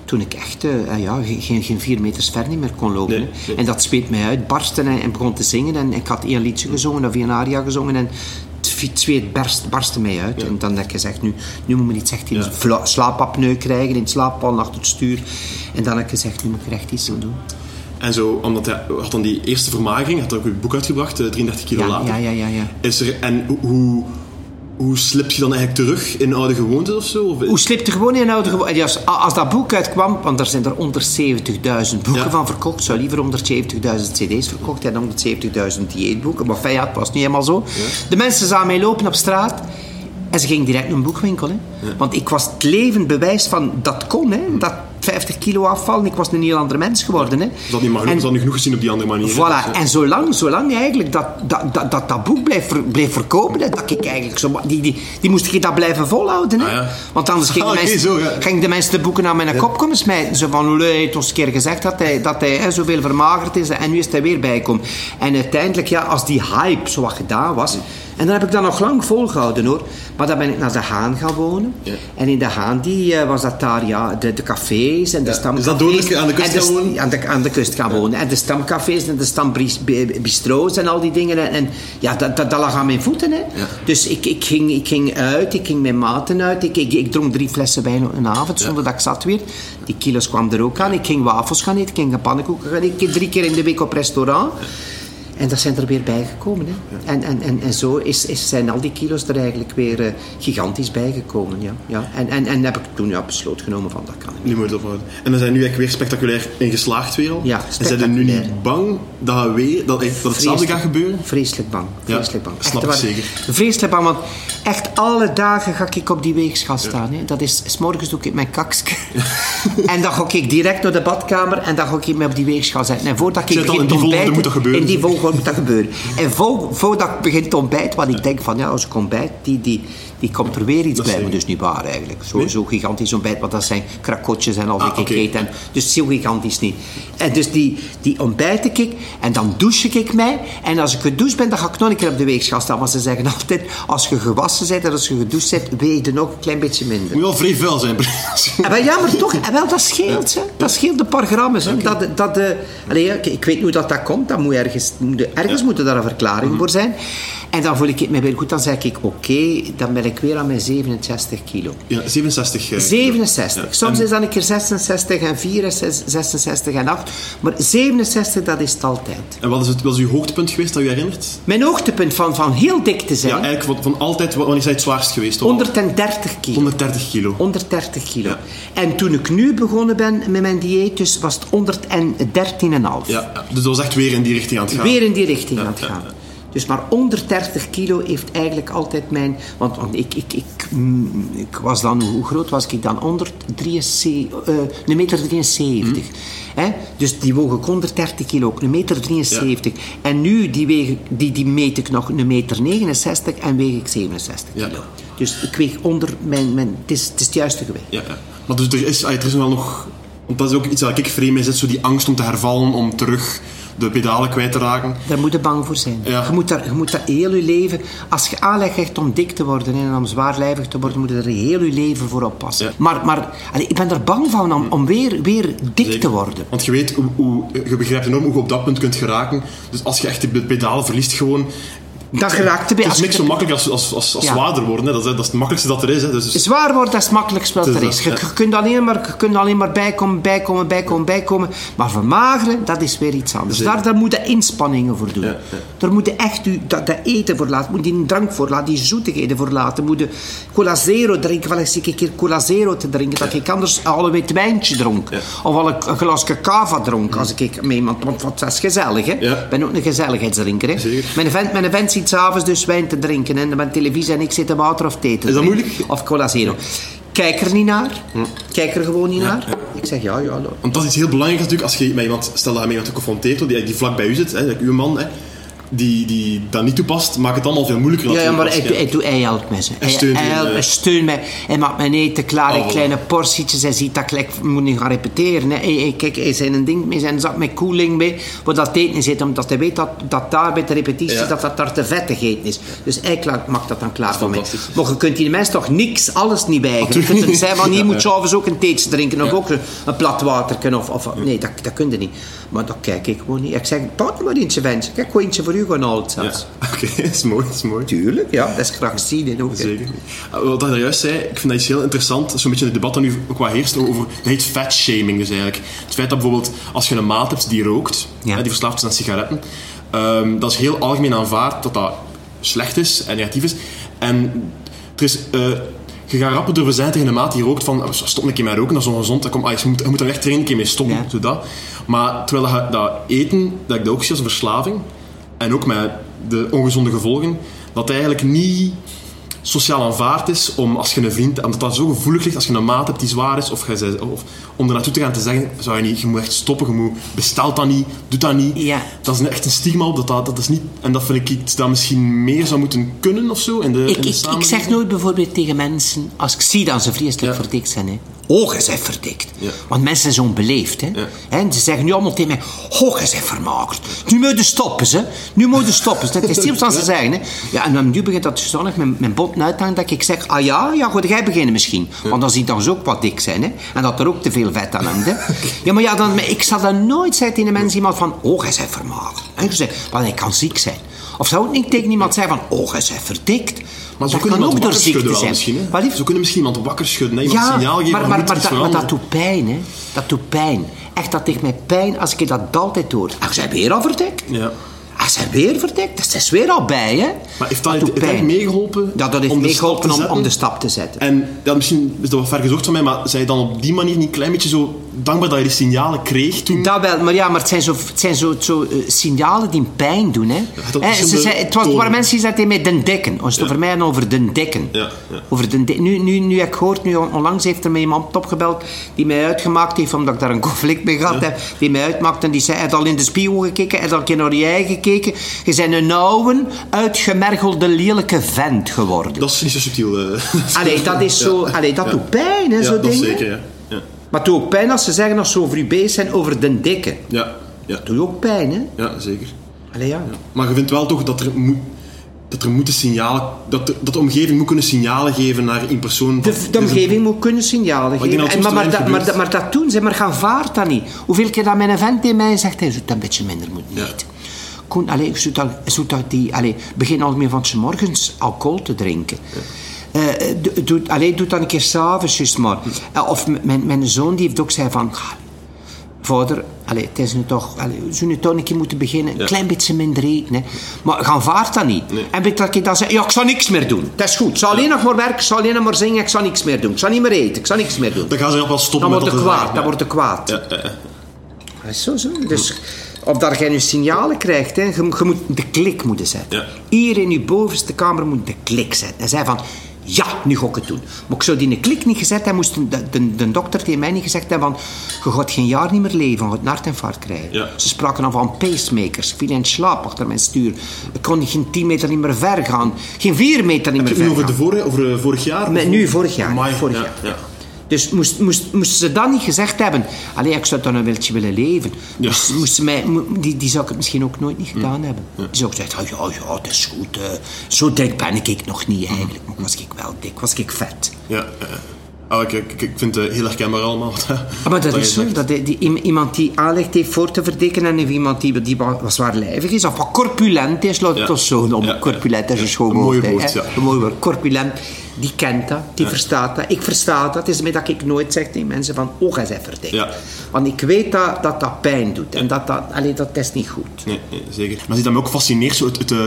S5: toen ik echt eh, eh, ja, ge- geen, geen vier meters ver niet meer kon lopen.
S2: Nee,
S5: hè.
S2: nee.
S5: En dat speet mij uit, barsten en, en begon te zingen. En ik had één liedje gezongen, of één aria gezongen. En het zweet barst, barstte mij uit. En dan heb ik gezegd, nu, nu moet men iets echt in
S2: Ja.
S5: slaapapneu krijgen, in het slaappal achter het stuur. En dan heb ik gezegd, nu moet ik er echt iets aan doen.
S2: En zo, omdat hij had dan die eerste vermagering, had ook uw boek uitgebracht, eh, 33 kilo
S5: Ja,
S2: later.
S5: ja, ja, ja, ja.
S2: Is er, en hoe- hoe, hoe slip je dan eigenlijk terug in oude gewoontes of zo? Of-
S5: Hoe slipt er gewoon in oude gewoonte? Ja, als, als dat boek uitkwam, want er zijn er 170.000 boeken
S2: Ja.
S5: van verkocht. zou liever 170.000 cd's verkocht en 170.000 dieetboeken. Maar fijn, ja, het was niet helemaal zo. De mensen zagen mij lopen op straat en ze gingen direct naar een boekwinkel. Hè. Want ik was het levend bewijs van dat kon. Hè. Dat 150 kilo afvallen. Ik was een heel ander mens geworden. Hè.
S2: Dat niet mag,
S5: En-
S2: dat nu genoeg gezien op die andere manier.
S5: Voilà, en zolang, zolang eigenlijk dat dat, dat, dat, dat boek ver- bleef verkopen, hè, dat ik eigenlijk zo, die, die, die moest ik dat blijven volhouden. Hè?
S2: Ah, ja.
S5: Want anders gingen, [LAUGHS]
S2: Ah,
S5: mensen,
S2: zo, ja.
S5: gingen de mensen de boeken aan mijn kop komen smijten. Zo van, hoe hij heeft ons een keer gezegd dat hij, dat hij hè, zoveel vermagerd is en nu is hij weer bijgekomen. En uiteindelijk, ja, als die hype zo wat gedaan was, en dan heb ik dat nog lang volgehouden hoor. Maar dan ben ik naar de Haan gaan wonen. En in de Haan die, eh, was dat daar ja, de, de en de stamcafés.
S2: is dat aan de kust gaan wonen?
S5: aan de, aan de kust gaan wonen. En de stamcafés en de stambistro's en al die dingen. En, ja, dat, dat, dat lag aan mijn voeten. Hè. Dus ik, ik, ging, ik ging uit, ik ging met maten uit. Ik, ik, ik dronk drie flessen wijn een avond zonder dat ik zat weer. Die kilo's kwam er ook aan. Ik ging wafels gaan eten, ik ging pannenkoeken gaan eten. Ik ging drie keer in de week op restaurant. En dat zijn er weer bijgekomen. Hè. En, en, en, en zo is, is, zijn al die kilo's er eigenlijk weer eh, gigantisch bijgekomen. Ja. Ja. En, en, en heb ik toen ja, besloot genomen van dat kan niet.
S2: Nu moet je het ophouden. En dan zijn nu eigenlijk weer spectaculair in geslaagd weer al.
S5: Ja,
S2: en zijn er nu niet bang dat, weer, dat, echt- dat hetzelfde gaat gebeuren?
S5: Vreselijk bang. Vreselijk bang.
S2: snap ik
S5: waar.
S2: zeker.
S5: Vreselijk bang, want echt alle dagen ga ik op die weegschaal staan. Hè. Dat is, s morgens doe ik mijn kakske. [LAUGHS] en dan ga ik direct naar de badkamer en dan ga ik me op die weegschaal zetten. En voordat ik
S2: al, in die
S5: ontbijten...
S2: moet dat gebeuren.
S5: In die volgorde moet dat gebeuren. En vo- voordat ik begin te ontbijten, want ik denk van ja, als ik ontbijt, die, die, die komt er weer iets bij. Maar
S2: zeker.
S5: dus niet waar eigenlijk. Zo,
S2: Nee?
S5: zo gigantisch ontbijt, want dat zijn krakotjes en al die
S2: Ah.
S5: Dus zo gigantisch niet. En dus die, die ontbijt ik en dan douche ik mij. En als ik gedoucht ben, dan ga ik nog een keer op de weegschaal staan. Want ze zeggen altijd, als je gewassen bent en als je gedoucht bent, weeg je nog een klein beetje minder.
S2: Moet wel vrij vuil zijn.
S5: En wel, ja, maar toch, en wel, dat scheelt. Hè. Dat scheelt een paar grammen. Hè. Dat, dat, eh, allee, ja, ik, ik weet niet hoe dat, dat komt. Dat moet ergens moet, ergens moet er daar een verklaring voor zijn. En dan voel ik het me weer goed. Dan zeg ik, oké, dan ben ik weer aan mijn 67 kilo.
S2: ja, 67. eh,
S5: 67.
S2: Ja.
S5: Soms
S2: En-
S5: is dat een keer 66 en 4 en 66 en 8. Maar 67, dat is het altijd.
S2: En wat is, het, wat is uw hoogtepunt geweest dat u herinnert?
S5: Mijn hoogtepunt van, van heel dik te zijn,
S2: Ja, eigenlijk van, van altijd, wanneer is hij het zwaarst geweest? Toch?
S5: 130 kilo.
S2: 130 kilo.
S5: 130 kilo.
S2: Ja.
S5: En toen ik nu begonnen ben met mijn dieet, dus was het 113,5.
S2: Ja, dus dat was echt weer in die richting aan het gaan.
S5: Weer in die richting
S2: Ja,
S5: aan het gaan. Dus maar 130 kilo heeft eigenlijk altijd mijn... Want, want ik, ik, ik, mm, ik was dan... Hoe groot was ik dan? 173... eh een meter 73.
S2: Hm.
S5: Hè? Dus die woog ik 130 kilo. Een meter 73. En nu die, weeg, die, die meet ik nog een meter 69 en weeg ik 67
S2: Ja.
S5: kilo. Dus ik weeg onder mijn... mijn het, is, het is het juiste gewicht.
S2: Ja, ja. Maar dus er is, ah, er is wel nog... Want dat is ook iets waar ik vreemd mee zit, zo die angst om te hervallen, om terug de pedalen kwijt te raken.
S5: Daar moet je bang voor zijn.
S2: Ja.
S5: Je, moet daar, je moet dat heel je leven... Als je aanleg krijgt om dik te worden en om zwaarlijvig te worden, moet je er heel je leven voor oppassen.
S2: Ja.
S5: Maar, maar allee, ik ben er bang van om, om weer, weer dik te worden.
S2: Want je weet, hoe, hoe, je begrijpt enorm hoe je op dat punt kunt geraken. Dus als je echt de pedalen verliest gewoon...
S5: Dat geraakt bij.
S2: Het is niks zo makkelijk als, als, als, als
S5: Ja.
S2: zwaarder worden. Hè. Dat, is, dat is het makkelijkste dat er is. Hè. Dus,
S5: Zwaar wordt, dat is het makkelijkste wat er
S2: is
S5: Je,
S2: ja.
S5: kunt alleen maar, je kunt alleen maar bijkomen, bijkomen, bijkomen, bijkomen. Maar vermageren, dat is weer iets anders. Daar, daar moet je inspanningen voor doen. Daar moet je echt je, dat, dat eten voor laten, moet je die drank voor laten, die zoetigheden voor laten. Moet je cola zero drinken, wel eens een keer cola zero te drinken. Dat ik anders al een wit wijntje dronk. Of al een, een glasje cava dronk. Als ik met iemand, want dat is gezellig. Hè? Ik ben ook een gezelligheidsdrinker. Hè?
S2: Zeker.
S5: Mijn vent, mijn vent ziet s'avonds dus wijn te drinken. En met televisie en ik zit water of thee te
S2: Is dat moeilijk?
S5: Of cola zero. Kijk er niet naar. Kijk er gewoon niet naar. Ik zeg ja, ja.
S2: Want dat is iets heel belangrijks natuurlijk. Als je met iemand, stel dat je met iemand geconfronteerd wordt, die, die vlak bij u zit, hè, uw man, hè, die, die dat niet toepast, maakt het allemaal veel moeilijker.
S5: Ja, ja, maar ik, ik doe, hij helpt mij. ze. Hij,
S2: steunt
S5: hij, helpt
S2: eh.
S5: mij, steunt mij. Hij maakt mijn eten klaar in
S2: Oh.
S5: kleine portietjes. Hij ziet dat ik moet niet gaan repeteren. Hij, hij, kijk, hij zijn een ding mee, zijn zak met koeling mee, waar dat eten zit. Omdat hij weet dat, dat daar bij de repetitie,
S2: Ja.
S5: dat dat daar te eten is. Dus hij klaar, maakt dat dan klaar voor mij. Maar je kunt die mensen toch niks, alles niet weigeren. Je kunt hem zeggen van, hier moet je s'avonds ook een theetje drinken. Of ook een, een plat water. Of, of, nee, dat, dat kun je niet. Maar dat kijk ik gewoon niet. Ik zeg, pak maar eentje, wens. Kijk, gewoon eentje voor u
S2: Ja,
S5: zelfs. [LAUGHS]
S2: oké, dat is mooi, dat is mooi.
S5: Tuurlijk, ja. Dat is graag zien. hè, ook.
S2: Zeker. Uh, Wat ik daar juist zei, ik vind dat iets heel interessant. Zo'n beetje het debat dat nu ook wat heerst over. Dat heet fat shaming dus eigenlijk. Het feit dat bijvoorbeeld als je een maat hebt die rookt,
S5: Ja.
S2: hè, die verslaafd is aan sigaretten, ehm, dat is heel algemeen aanvaard dat dat slecht is en negatief is. En er is. eh, je gaat rapper durven zijn tegen een maat die rookt van "Oh, stop een keer met roken, dat is ongezond. Dat komt, ah, je, moet, je moet er echt een keer mee stoppen.
S5: Ja.
S2: Zo dat. Maar terwijl dat, dat eten, dat ik dat ook zie als een verslaving, en ook met de ongezonde gevolgen, dat eigenlijk niet sociaal aanvaard is om als je een vriend, omdat dat zo gevoelig ligt, als je een maat hebt die zwaar is, of, je, of om er naartoe te gaan te zeggen, zou je niet, je moet echt stoppen, je moet, bestelt dat niet, doet dat niet.
S5: Ja.
S2: Dat is een, echt een stigma op, dat, dat, dat is niet, en dat vind ik iets dat misschien meer zou moeten kunnen of zo in de,
S5: Ik,
S2: in de
S5: ik, zeg nooit bijvoorbeeld tegen mensen, als ik zie dat ze vreselijk
S2: Ja.
S5: verdikt zijn, hè. Oh, je bent verdikt.
S2: Ja.
S5: Want mensen zijn zo beleefd. Hè.
S2: Ja.
S5: En ze zeggen nu allemaal tegen mij, oh, je bent vermagerd. Nu moet je stoppen, ze. Nu moet je stoppen. Dat is niet wat ze zeggen. Hè. Ja, en dan nu begint dat zodanig mijn, mijn bot uithangen dat ik zeg, ah ja, ja, goed, jij beginnen misschien. Want dan zie je dan ze ook wat dik zijn. Hè. En dat er ook te veel vet aan hangt. Hè. [LAUGHS] Ja, maar ja, dan, ik zal dan nooit zeggen tegen mensen iemand van, oh, jij bent vermagerd. En je zegt, want hij kan ziek zijn. Of zou het niet tegen iemand zeggen van, oh, jij bent verdikt.
S2: Maar
S5: dat
S2: kunnen
S5: ook door ziekte zijn.
S2: Zo kunnen misschien iemand wakker schudden. Hè? Iemand
S5: Ja,
S2: signaal geven,
S5: maar, maar, maar, dat, maar dat doet pijn, hè. Dat doet pijn. Echt, dat ligt mij pijn als ik dat altijd hoor. Ah, zijn weer al verdikt?
S2: Ja.
S5: Ah, zijn weer verdikt? Dat is weer al bij, hè.
S2: Maar heeft dat, heeft dat
S5: pijn.
S2: meegeholpen?
S5: Ja, dat heeft
S2: om de
S5: meegeholpen
S2: stap te
S5: om, om de stap te zetten.
S2: En ja, misschien is dat wat ver gezocht van mij, maar zijn je dan op die manier niet een klein beetje zo dankbaar dat je die signalen kreeg toen?
S5: Dat wel, maar ja, maar het zijn zo, het zijn zo, zo eh, signalen die pijn doen. Hè.
S2: dat is
S5: ze zei, het was, waren mensen die zeiden mij den dikken. Ons het over mij en over den dikken.
S2: Ja, ja.
S5: Over den di- nu, nu, nu heb ik gehoord, nu on- onlangs heeft er mij iemand opgebeld die mij uitgemaakt heeft, omdat ik daar een [LAUGHS] conflict mee gehad heb, die mij uitmaakte en die zei, hij had al in de spiegel gekeken, hij had al een keer naar eigen gekeken. Je bent een oude, uitgemergelde, lelijke vent geworden.
S2: Dat is niet zo subtiel. eh.
S5: Allee, dat is [LAUGHS] zo, allee, dat
S2: Ja.
S5: doet pijn, hè,
S2: ja,
S5: zo
S2: dat
S5: dingen.
S2: zeker, ja. Ja,
S5: Maar het doet ook pijn als ze zeggen als ze over u bezig zijn over den dikke.
S2: ja, ja.
S5: Dat doet ook pijn, hè.
S2: ja zeker.
S5: Allee, ja.
S2: Maar je vindt wel toch dat er moet... Dat er moeten signalen... Dat de, dat de omgeving moet kunnen signalen geven naar een persoon...
S5: De, omgeving moet kunnen signalen geven.
S2: dat
S5: En, maar, maar, dat,
S2: weinig
S5: maar, dat- maar dat doen ze, maar gaan vaart dat niet. Hoeveel keer dat mijn vent tegen mij zegt, hij zou het een beetje minder moeten
S2: Ja.
S5: eten. Koen, allee, zou dat die, allee, begin al meer van 's morgens alcohol te drinken. Eh, doe- doe, allee, doe dat een keer s'avonds, maar. Eh, of mijn, mijn zoon die heeft ook zei van... "Ah, Vader, het is nu toch... Allee, we zullen nu toch een keer moeten beginnen. Een klein beetje minder eten. Hè. Maar gaan vaart dat niet. En weet dat ik dan zeg... Ja, ik zal niks meer doen. Dat is goed. Ik zal alleen nog maar werken. Ik zal alleen nog maar zingen. Ik zal niks meer doen. Ik zal niet meer eten. Ik zal niks meer doen.
S2: Dan gaan ze nog wel stoppen
S5: Dan
S2: met dat
S5: kwaad. Dan wordt het kwaad.
S2: Ja, ja, ja.
S5: Dat is zo, zo. Dus of dat jij nu signalen krijgt, hè, je, je moet de klik moeten zetten.
S2: Ja.
S5: Hier in je bovenste kamer moet de klik zetten. En zei van, ja, nu ga ik het doen. Maar ik zou die een klik niet gezet hebben, moest de, de, de dokter tegen mij niet gezegd hebben van, je gaat geen jaar niet meer leven, je gaat een hartinfarct krijgen.
S2: Ja.
S5: Ze spraken dan van pacemakers. Ik viel in slaap achter mijn stuur. Ik kon geen 10 meter niet meer ver gaan. Geen 4 meter niet
S2: Heb
S5: meer
S2: je
S5: ver
S2: het
S5: gaan.
S2: over, de vorige, over eh, vorig jaar?
S5: Met,
S2: Of-
S5: nu, vorig jaar.
S2: Amai,
S5: vorig
S2: ja,
S5: jaar.
S2: ja.
S5: Dus moest, moest, moesten ze dat niet gezegd hebben... Allee, ik zou dan een wiltje willen leven.
S2: Ja.
S5: Dus moesten mij, die, die zou ik het misschien ook nooit niet gedaan hebben. Die zou zeggen, oh, ja, ja, het is goed. eh, zo dik ben ik nog niet eigenlijk. Maar was ik wel dik, was ik vet.
S2: Ja. Ah, ik, ik, ik vind het heel herkenbaar allemaal. [LAUGHS] wat-
S5: Ah, maar dat is zo. Dat die, die- iemand die aanleg heeft voor te verdikken en iemand die, die wat zwaarlijvig is of wat corpulent is, laat het
S2: Ja.
S5: ons zo noemen.
S2: Ja.
S5: Corpulent is een
S2: Een
S5: schoon
S2: mooi woord.
S5: Een mooi woord. Corpulent, die kent dat, die verstaat dat. Ik versta dat. Het is mij dat ik nooit zeg tegen mensen van, oh, hij is verdikt.
S2: Ja.
S5: Want ik weet dat dat, dat pijn doet. En dat, dat, allee, dat is niet goed.
S2: Nee, nee, zeker. Maar zie dat me ook fascineert, zo het, het, eh,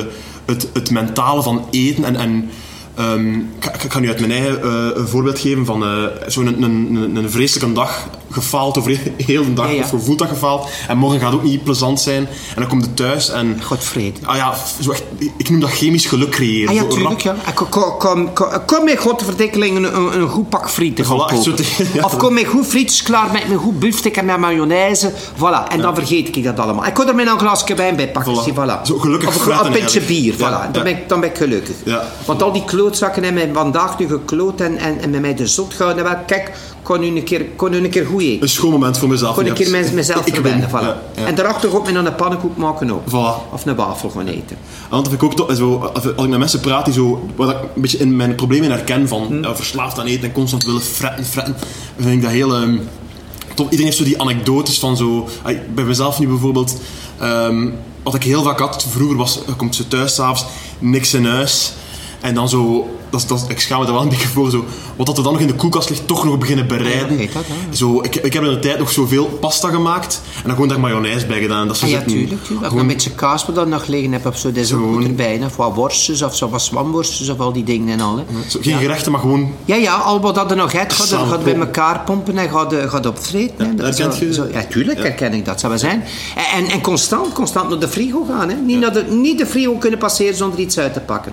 S2: het, het mentale van eten. En, en ehm, ik, ga nu uit mijn eigen eh, een voorbeeld geven van eh, zo'n een, een, vreselijke dag gefaald over [LAUGHS] heel de dag.
S5: Ja, ja.
S2: Of je voelt dat gefaald. En morgen gaat ook niet plezant zijn. En dan komt je thuis en...
S5: Godvrede.
S2: Ah ja, zo echt, ik noem dat chemisch geluk creëren.
S5: Ah ja, tuurlijk, ja. En Kom, kom, kom, kom, kom met godverdikkeling een, een, goed pak frieten
S2: Voilà, te- [LAUGHS] ja.
S5: Of kom met goed frietjes klaar met een goed buffstuk en met mayonaise. Voilà. En dan vergeet ik dat allemaal. Ik kon er met een glasje wijn bij pakken.
S2: Voilà.
S5: zie, voilà.
S2: Zo gelukkig
S5: Of een, pintje bier. Voilà. Dan, ben ik, dan ben ik gelukkig.
S2: Ja.
S5: Want al die klootzakken hebben mij vandaag nu gekloot en, en, en met mij de zot gehouden. Wel, Kijk, kon nu een keer, kon nu een keer goed eten.
S2: Een schoon moment voor mezelf.
S5: Gewoon een keer met, mezelf
S2: ik.
S5: Voilà.
S2: Ja, ja.
S5: En daarachter men dan een pannenkoek maken ook.
S2: Voilà.
S5: Of een wafel gaan eten.
S2: Want vind ik ook toch, zo, als ik met mensen praat die zo, wat ik een beetje in mijn problemen herken van
S5: Hm.
S2: ja, verslaafd aan eten en constant willen fretten, fretten, vind ik dat heel... ehm, tof. Iedereen heeft zo die anekdotes van zo... ah, Bij mezelf nu bijvoorbeeld, ehm, wat ik heel vaak had vroeger was, komt ze thuis s'avonds, niks in huis. En dan zo, dat, dat, ik schaam me er wel een beetje voor, zo, wat dat er dan nog in de koelkast ligt, toch nog beginnen bereiden.
S5: dat,
S2: zo, ik, ik heb in de tijd nog zoveel pasta gemaakt en dan gewoon daar mayonaise bij gedaan. Dat ze
S5: Ah, ja,
S2: zitten-
S5: tuurlijk. een beetje kaas wat dan nog liggen heb, of zo, dat is
S2: Gewoon-
S5: erbij. Of wat worstjes, of zo wat zwamworstjes, of al die dingen en al. Hè.
S2: zo, geen gerechten, maar gewoon
S5: Ja, ja, al wat dat er nog hebt, gaat, gaat bij elkaar pompen en gaat, eh, gaat opvreten. hè. Dat is
S2: herkent je-
S5: zo- ja, tuurlijk herken ik dat, zou wel zijn. En, en, en constant, constant naar de frigo gaan. Hè. Niet, naar de, niet de frigo kunnen passeren zonder iets uit te pakken.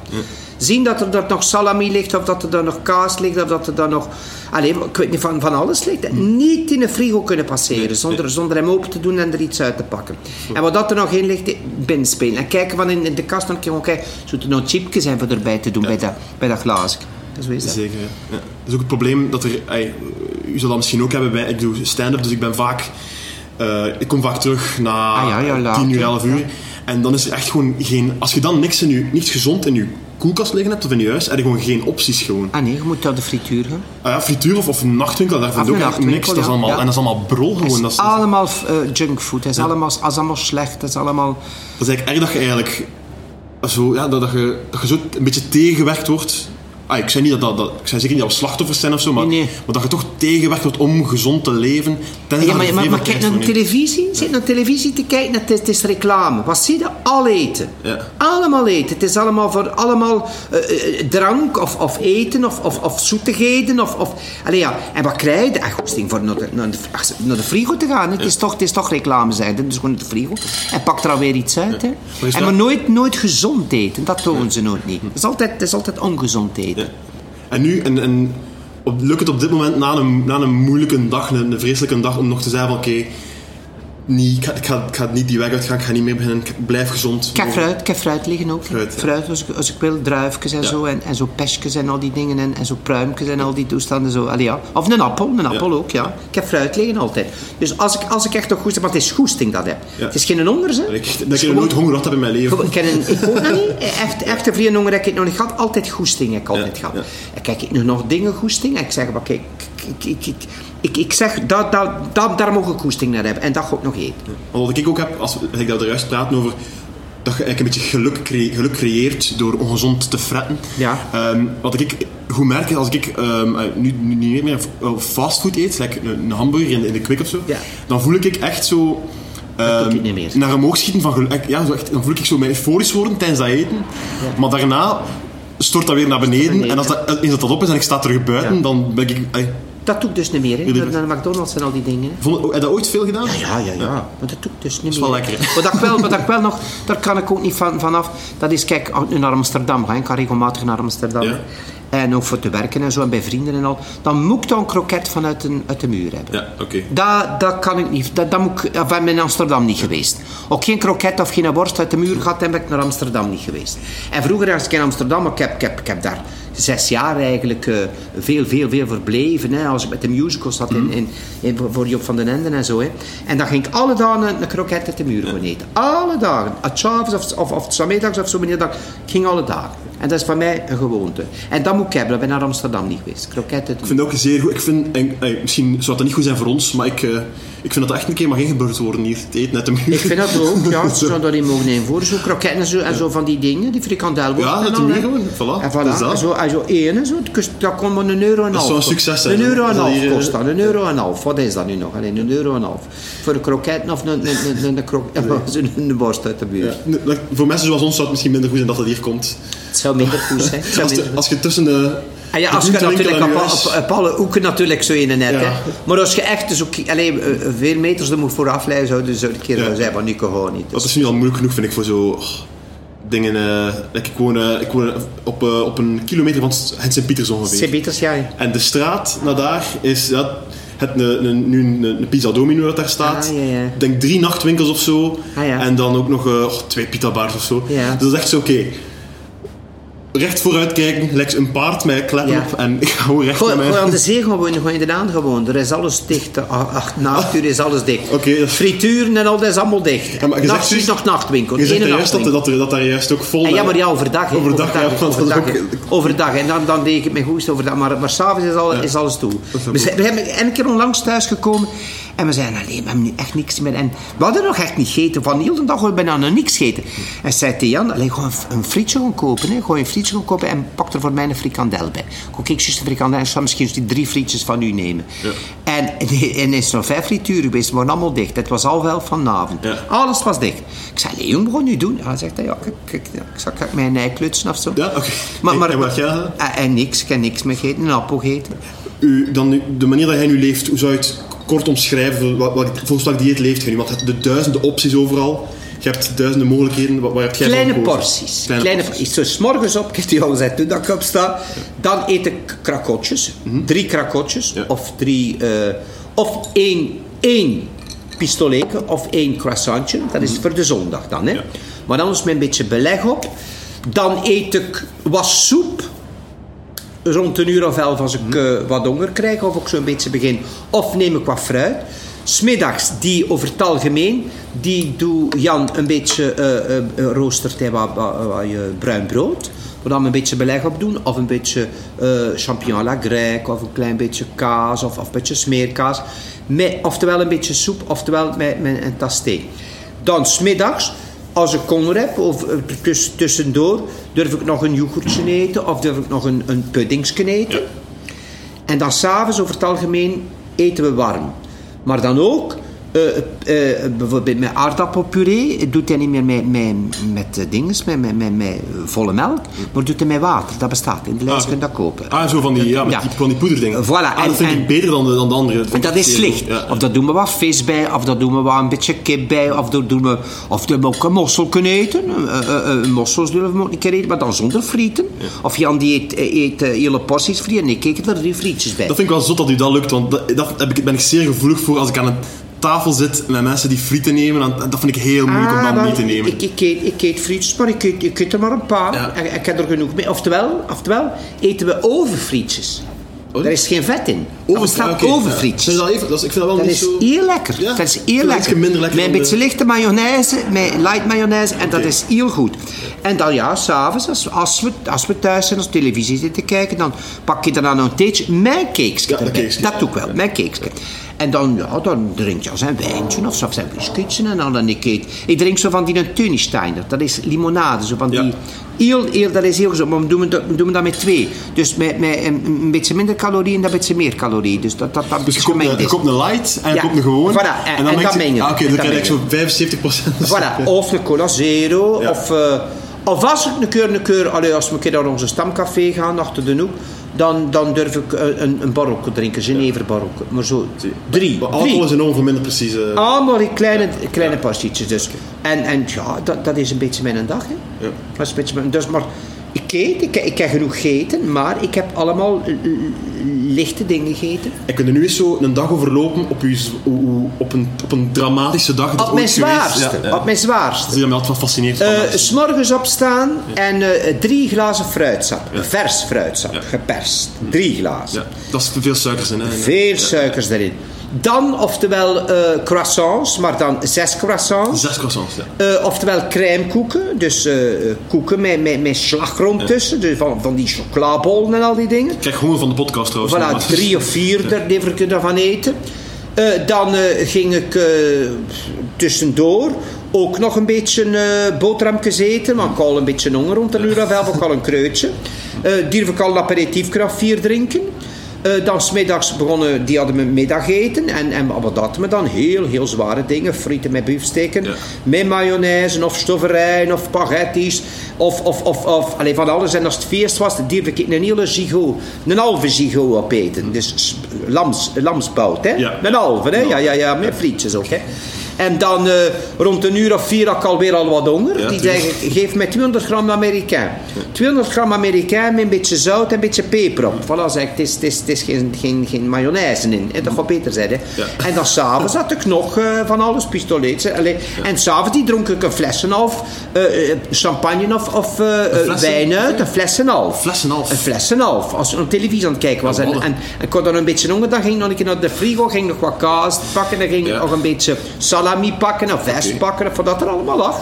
S5: Zien dat er, dat nog salami ligt, of dat er dan nog kaas ligt, of dat er dan nog... Allee, ik weet niet, van, van alles ligt. Niet in een frigo kunnen passeren, zonder, zonder hem open te doen en er iets uit te pakken. En wat dat er nog in ligt, binnenspelen. En kijken van in, in de kast, dan kijken, oké, zou er nog chipjes zijn voor erbij te doen bij, dat, bij dat glaasje. Zo is dat.
S2: Zeker. ja. Dat is ook het probleem dat er. u zal dat misschien ook hebben bij. Ik doe stand-up, dus ik ben vaak. eh, ik kom vaak terug na
S5: Ah ja, ja, laat,
S2: 10 uur,
S5: ja.
S2: 11 uur. En dan is er echt gewoon geen. Als je dan niks, in je, niks gezond in je koelkast liggen hebt of in je huis, heb je gewoon geen opties gewoon.
S5: Ah nee, je moet naar de frituur gaan.
S2: Ah ja, frituur of, of een nachtwinkel, daar vind ik niks. Dat is allemaal,
S5: Ja.
S2: En dat is allemaal brol gewoon.
S5: Het
S2: Dat
S5: is
S2: is,
S5: allemaal eh, junkfood. Het is, allemaal, is allemaal slecht. Het is allemaal...
S2: dat is eigenlijk erg dat je eigenlijk. Zo, ja, dat, dat, je, dat je zo een beetje tegengewerkt wordt. Ah, ik zei niet dat, dat, dat, ik zei zeker niet dat we slachtoffers zijn of zo, maar,
S5: Nee, nee.
S2: maar dat je toch tegengewerkt wordt om gezond te leven.
S5: Ja, maar, maar, maar kijk naar de televisie. Zit naar televisie te kijken. Het is, het is reclame. Wat zie je? Al eten.
S2: Ja.
S5: Allemaal eten. Het is allemaal voor allemaal eh, eh, drank of, of eten of, of, of zoetigheden. Of, of, allee, ja. En wat krijg je? Ach, goesting voor naar de, naar, de, ach, naar de frigo te gaan. Het, is toch, het is toch reclame zijn. Dus gewoon naar de frigo. En pak er alweer iets uit. Hè.
S2: is
S5: En maar nooit, nooit gezond eten. Dat tonen ze nooit niet. Het is altijd, het is altijd ongezond eten.
S2: En nu, en, en lukt het op dit moment na een, na een moeilijke dag, een, een vreselijke dag, om nog te zeggen oké, niet, ik, ga, ik, ga, ik ga niet die weg uitgaan, ik ga niet meer beginnen, ik blijf gezond.
S5: Ik heb fruit, ik heb fruit liggen ook.
S2: Fruit, ja.
S5: als, ik, als ik wil, druifjes en zo. En, en zo pesjes en al die dingen. En, en zo pruimjes en al die toestanden. Zo. Allee, ja. Of een appel, een appel ook, ja. Ik heb fruit liggen altijd. Dus als ik, als ik echt nog goesting... Want het is goesting dat heb.
S2: Ja.
S5: Het is geen honders, hè.
S2: Ik, dat ik nooit honger had in mijn leven.
S5: Ik, een, ik ook nog niet. [LAUGHS] Echt, echte vrienden heb ik nog niet gehad. Altijd goesting heb ik altijd gehad. En kijk ik nu nog dingen goesting. En ik zeg, maar kijk, ik, ik, ik, ik, ik zeg, dat, dat, dat, daar mag ik goesting naar hebben. En dat ga ik nog eten.
S2: Wat ik ook heb, als, als ik daar juist praat over dat je eigenlijk een beetje geluk, cre- geluk creëert door ongezond te fretten.
S5: Ja.
S2: Ehm, wat ik goed merk is als ik eh, nu, nu niet meer eh, fastfood eet, like een, hamburger in, in de kwik of zo,
S5: Ja.
S2: dan voel ik echt zo ehm,
S5: niet meer.
S2: naar omhoog schieten van geluk. Ja, zo echt, dan voel ik zo mij euforisch worden tijdens dat eten. Maar daarna stort dat weer naar beneden.
S5: beneden.
S2: En als dat, eens dat dat op is en ik sta terug buiten, dan ben ik... eh,
S5: Dat doe ik dus niet meer, hè. Naar, de McDonald's en al die dingen.
S2: vond, heb je dat ooit veel gedaan?
S5: Ja, ja, ja. Maar dat doe ik dus niet
S2: is
S5: meer.
S2: wel lekker, hè?
S5: Wat ik wel, wat ik wel nog, daar kan ik ook niet van, vanaf. Dat is, kijk, naar Amsterdam ga, ik ga regelmatig naar Amsterdam.
S2: Ja.
S5: En ook voor te werken en zo, en bij vrienden en al. Dan moet ik dan een kroket vanuit een, uit de muur hebben.
S2: Ja, oké.
S5: Dat, dat kan ik niet. Dat, dat moet ik, of ben in Amsterdam niet geweest. Ook geen kroket of geen worst uit de muur gehad, dan ben ik naar Amsterdam niet geweest. En vroeger was ik in Amsterdam, maar ik heb, ik heb, ik heb daar zes jaar eigenlijk eh, veel, veel, veel verbleven. Hè, als ik met de musicals zat in, in, in- voor- Job van den Enden en zo. Hè. En dan ging ik alle dagen een, een kroket uit de muur gewoon eten. Alle dagen. S'avonds of, of, of 's middags of zo, meneer, dat ik ging alle dagen. En dat is voor mij een gewoonte. En dat moet ik hebben, dat ben ik naar Amsterdam niet geweest. Kroket uit de
S2: Ik vind dat ook zeer goed. Ik vind, en, eh, misschien zou dat niet goed zijn voor ons, maar ik, eh, ik vind dat dat echt een keer mag ingebeurd worden hier, het eten uit de muur.
S5: Ik vind dat ook, ja. [LAUGHS] Ze zouden dat niet mogen invoeren. Zo kroketten en zo, en zo van die dingen, die frikandelworst
S2: Ja, uit de muur gewoon, voilà.
S5: En
S2: Dat is
S5: voilà,
S2: dat.
S5: en zo, en zo zo. Dat komt maar een euro en een
S2: Dat
S5: half.
S2: zou een succes zijn,
S5: Een euro en een
S2: Dat
S5: half kost
S2: eh,
S5: dat. Een euro en een half. Wat is dat nu nog? Alleen een euro en een half. Voor een kroket of een, een, een, een, een, [LAUGHS] worst uit de buurt.
S2: Dat- voor mensen zoals ons zou het misschien minder goed zijn dat dat hier komt.
S5: Het zou minder goed [LAUGHS] zijn.
S2: Als je tussen de...
S5: Ah ja, als je natuurlijk
S2: en
S5: op, op, op alle hoeken natuurlijk zo in net.
S2: Ja.
S5: Hè. Maar als je echt dus ook alleen, eh, veel meters er moet vooraf leiden, zouden ze een keer
S2: Ja.
S5: zeggen van nu gewoon niet.
S2: Dat
S5: Dus,
S2: is nu al moeilijk genoeg, vind ik, voor zo... oh, dingen... eh, like, ik woon, eh, ik woon op, eh, op een kilometer van het Sint-Pieters ongeveer.
S5: Sint-Pieters, ja.
S2: En de straat naar daar is ja, het, nu een, Pizza Domino dat daar staat.
S5: Ah, ja, ja.
S2: Ik denk drie nachtwinkels of zo.
S5: Ah, ja.
S2: En dan ook nog eh, oh, twee pita bars of zo. Dus dat is echt zo, oké. Recht vooruit kijken, lijkt een paard met klep
S5: Ja.
S2: op. En [LAUGHS] ik ga gewoon recht
S5: Gewoon,
S2: naar
S5: gewoon aan
S2: mij.
S5: de zee gewoon aan gewoon. Er is alles dicht. Ah, ach, na acht uur is alles dicht.
S2: Is-
S5: Frituren en al, dat is allemaal dicht.
S2: Ja, maar
S5: Nachts is nog nachtwinkel.
S2: Je zegt juist dat, dat, dat daar juist ook vol...
S5: En ja,
S2: eh,
S5: maar ja, overdag.
S2: Overdag, ja,
S5: overdag,
S2: ook-
S5: overdag. En dan, dan deed ik het me goed overdag. Maar, maar s'avonds is, al, is alles toe. We, we hebben een keer onlangs thuis gekomen. En we zeiden, alleen, we hebben nu echt niks meer. En we hadden nog echt niet gegeten. Van heel de dag hebben we bijna nog niks gegeten. En zei tegen Jan, alleen, gewoon een, frietje gaan kopen. Hè. Gewoon een frietje gaan kopen en pak er voor mij een frikandel bij. Kijk, ik juist een frikandel en zal misschien die drie frietjes van u nemen. En, en er is nog vijf frituren geweest, we waren allemaal dicht. Het was al wel vanavond.
S2: Ja.
S5: Alles was dicht. Ik zei, Leon, wat ga je nu doen? Ja, hij zegt, ja, kijk, kijk, ja, ik zal kijk, mijn ei klutsen of zo.
S2: Ja, oké.
S5: Maar,
S2: En-
S5: maar,
S2: en wat jij gedaan?
S5: en, en niks, ik heb niks meer gegeten, een appel gegeten.
S2: U, dan, de manier dat jij nu leeft, hoe zou je het kort omschrijven? Wat, wat, volgens welk dieet leeft je nu? Want de duizenden opties overal. je hebt duizenden mogelijkheden. Waar, waar heb jij voor
S5: Kleine porties.
S2: Kleine,
S5: Kleine
S2: porties.
S5: porties. Dus morgens op, ik heb die al gezegd toen dat ik opsta. Dan eet ik krakotjes. Drie krakotjes.
S2: Ja.
S5: Of drie... eh, of één, één pistoletje of één croissantje. Dat is voor de zondag dan. Hè.
S2: Ja.
S5: Maar anders met een beetje beleg op. Dan eet ik wat soep. Rond een uur of elf als ik eh, wat honger krijg. Of ik zo'n beetje begin. Of neem ik wat fruit. Smiddags, die over het algemeen, die doe Jan een beetje roostert hij wat, wat, wat, bruin brood. We dan een beetje beleg op doen. Of een beetje champignon à la grecque. Of een klein beetje kaas. Of, of een beetje smeerkaas. Met, oftewel een beetje soep. Oftewel met, met een tas thee. Dan smiddags, als ik honger heb, of eh, tuss- tussendoor, durf ik nog een yoghurtje eten. Of durf ik nog een, een puddingsje eten. En dan s'avonds, over het algemeen, eten we warm. Maar dan ook, bijvoorbeeld met aardappelpuree, doet hij niet meer met, met, met eh, dinges, met, met, met, met volle melk, maar doet hij met water. Dat bestaat, in de lijst kun je dat kopen.
S2: Ah, zo van die, ja, met die, van die poederdingen.
S5: Voilà,
S2: Ah,
S5: en-
S2: dat vind ik beter dan de, dan de andere.
S5: En dat is slecht. Of daar doen we wat vis bij, of daar doen we wat een beetje kip bij, of daar doen we, of daar hebben we ook een mossel kunnen eten. Eh, eh, eh, mossels durven we ook niet keer eten, maar dan zonder frieten. Of Jan die eet, eet eh, hele porties frieten en ik eet er drie frietjes bij.
S2: Dat vind ik wel zot dat u dat lukt, want dat, dat heb ik, ben ik zeer gevoelig voor als ik aan een tafel zit met mensen die frieten nemen. Dan, dat vind ik heel moeilijk om
S5: Ah,
S2: dat
S5: wel,
S2: niet te nemen.
S5: Ik, ik, eet, ik eet frietjes, maar ik eet, ik eet er maar een paar.
S2: Ja.
S5: Ik, ik heb er genoeg mee. Oftewel, oftewel eten we overfrietjes.
S2: Oh,
S5: Daar is geen vet in.
S2: Over-
S5: Er staat
S2: ah, oké.
S5: overfrietjes.
S2: Ja. Ik vind dat wel
S5: Dat
S2: niet
S5: is
S2: zo...
S5: heel lekker.
S2: Ja?
S5: Dat is heel lekker.
S2: minder lekker
S5: Met een beetje
S2: de-
S5: lichte mayonaise, met light mayonaise. En dat is heel goed. En dan ja, s'avonds, als, als, we, als we thuis zijn, als televisie zitten kijken, dan pak je daarna nog een theetje. Mijn
S2: Ja, cakesje,
S5: Dat doe ik wel, mijn cakesje. En dan, ja, dan drink je een wijntje of zijn biscuitje. En dan, dan ik eet. Ik drink zo van die Tunesteiner. Dat is limonade. Zo van
S2: Ja.
S5: die, heel, heel, dat is heel gezond. Maar we doen, dat, we doen dat met twee. Dus met, met een, een beetje minder calorieën en een beetje meer calorieën. Dus dat dat, dat
S2: Dus je je
S5: is.
S2: koopt een light en je
S5: Ja,
S2: koopt een gewoon.
S5: voilà, en- en
S2: mengt
S5: dat
S2: je-
S5: mengen.
S2: Ah, Oké,
S5: En
S2: dan
S5: dat
S2: krijg je zo
S5: mengen.
S2: 75
S5: Voilà, [LAUGHS] of een cola zero,
S2: Ja.
S5: of, eh, of als ik een keer, een keer allee, als we een keer naar onze stamcafé gaan, achter de hoek, dan, dan durf ik een, een barokko drinken, Genever barokko. Maar zo, drie.
S2: Maar alcohol is enorm veel minder precies. eh.
S5: Allemaal die kleine, kleine partietjes dus. En, en ja, dat, dat is een beetje mijn dag. Hè.
S2: Ja.
S5: Dat is een beetje mijn, dus, maar ik eet, ik, ik heb genoeg gegeten, maar ik heb allemaal lichte dingen gegeten.
S2: En kun je nu eens zo een dag overlopen op, uw, op, een, op een dramatische dag? dat
S5: Op mijn zwaarste.
S2: Ja, ja.
S5: Op mijn zwaarste.
S2: Dat is mij altijd wel fascineert. van
S5: Eh,
S2: mensen.
S5: S morgens opstaan en eh, drie glazen fruitsap. Vers fruitsap, geperst. Drie glazen.
S2: ja, dat is te veel suikers in. Hè.
S5: Veel suikers erin. Dan oftewel eh, croissants, maar dan zes croissants.
S2: Zes croissants, ja.
S5: Eh, oftewel crèmekoeken, dus eh, koeken met, met, met slagroom tussen, dus van, van die chocolabollen en al die dingen.
S2: Ik krijg honger van de podcast trouwens.
S5: Voilà,
S2: maar-
S5: drie of vier daar durf ik ervan eten. Dan ging ik tussendoor ook nog een beetje boterhamjes eten, want ik had al een beetje honger rond een uur of elf, ook al een kreutje. Eh durf ik al een aperitiefkracht vier drinken. Eh, dan smiddags begonnen, die hadden we middageten. En, en wat hadden we dan? Heel, heel zware dingen. Frieten met biefsteken.
S2: Ja.
S5: Met mayonaise of stofferijen of spaghetti's. Of, of, of, of allee, van alles. En als het feest was, durf ik een hele gigot, een halve gigot opeten. Dus lams, lamsbout, hè?
S2: Ja.
S5: Een halve, hè? Ja, ja, ja, met frietjes ook, hè? En dan eh, rond een uur of vier had ik alweer al wat honger.
S2: Ja,
S5: Die zeggen, geef mij 200 gram Amerikaan. 200 gram Amerikaan met een beetje zout en een beetje peper op. Voilà, zeg ik, het is, het is, het is geen, geen, geen mayonaise in. En dat gaat beter zijn, hè.
S2: Ja.
S5: En dan s'avonds had ik nog eh, van alles pistolets. hè. Allee, En s'avonds die dronk ik een flessenhalf eh, eh, champagne of, of eh, eh,
S2: flessen?
S5: wijn uit. Een flessenhalf.
S2: Flessenhalf?
S5: Een flessenhalf. Als ik op televisie aan het kijken was. En, en, en ik had dan een beetje honger. Dan ging ik nog een keer naar de frigo. Ging nog wat kaas pakken. Dan ging ik nog een beetje salami pakken. Of vest pakken. Voordat er allemaal lag.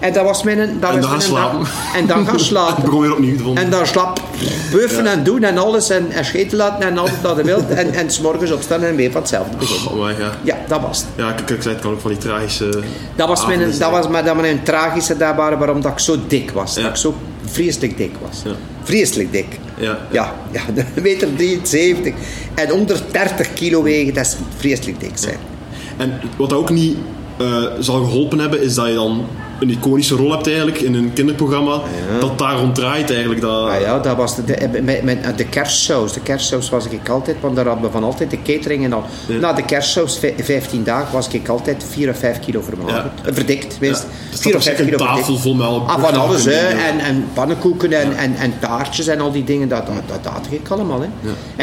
S5: En dat was mijn... Dat
S2: En dan gaan slapen.
S5: En dan gaan [LAUGHS] slapen.
S2: begon weer opnieuw te vonden.
S5: En dan slap buffen en doen en alles. En, en scheten laten en alles dat je wilt. En, en s'morgens opstaan en weer van hetzelfde beginnen.
S2: Oh, ja.
S5: Ja, dat was het.
S2: Ja, ik, ik zei het kan ook van die tragische...
S5: Dat was mijn, dat was maar, dat mijn tragische daar waren waarom dat ik zo dik was.
S2: Ja.
S5: Dat ik zo vreselijk dik was. Vreselijk dik.
S2: Ja.
S5: Ja, ja, [LAUGHS] een meter 73. En onder 30 kilo wegen, dat is vreselijk dik zijn.
S2: En wat ook niet eh, zal geholpen hebben, is dat je dan een iconische rol hebt eigenlijk in een kinderprogramma, dat daar rond draait eigenlijk. Dat,
S5: Ah ja, dat was de, de, met, met de kerstsaus. De kerstsaus was ik altijd, want daar hadden we van altijd de catering en al. Na de kerstsaus, vij- 15 dagen, was ik altijd 4 of 5 kilo vermagerd.
S2: Ja.
S5: Eh, Verdikt.
S2: Er
S5: 4 of
S2: staat
S5: 5
S2: ook
S5: kilo
S2: een tafel
S5: verdikt.
S2: vol met alle
S5: Ah, van alles, hè. En, en pannenkoeken en, en, en taartjes en al die dingen, dat, dat, dat had ik allemaal. Hè.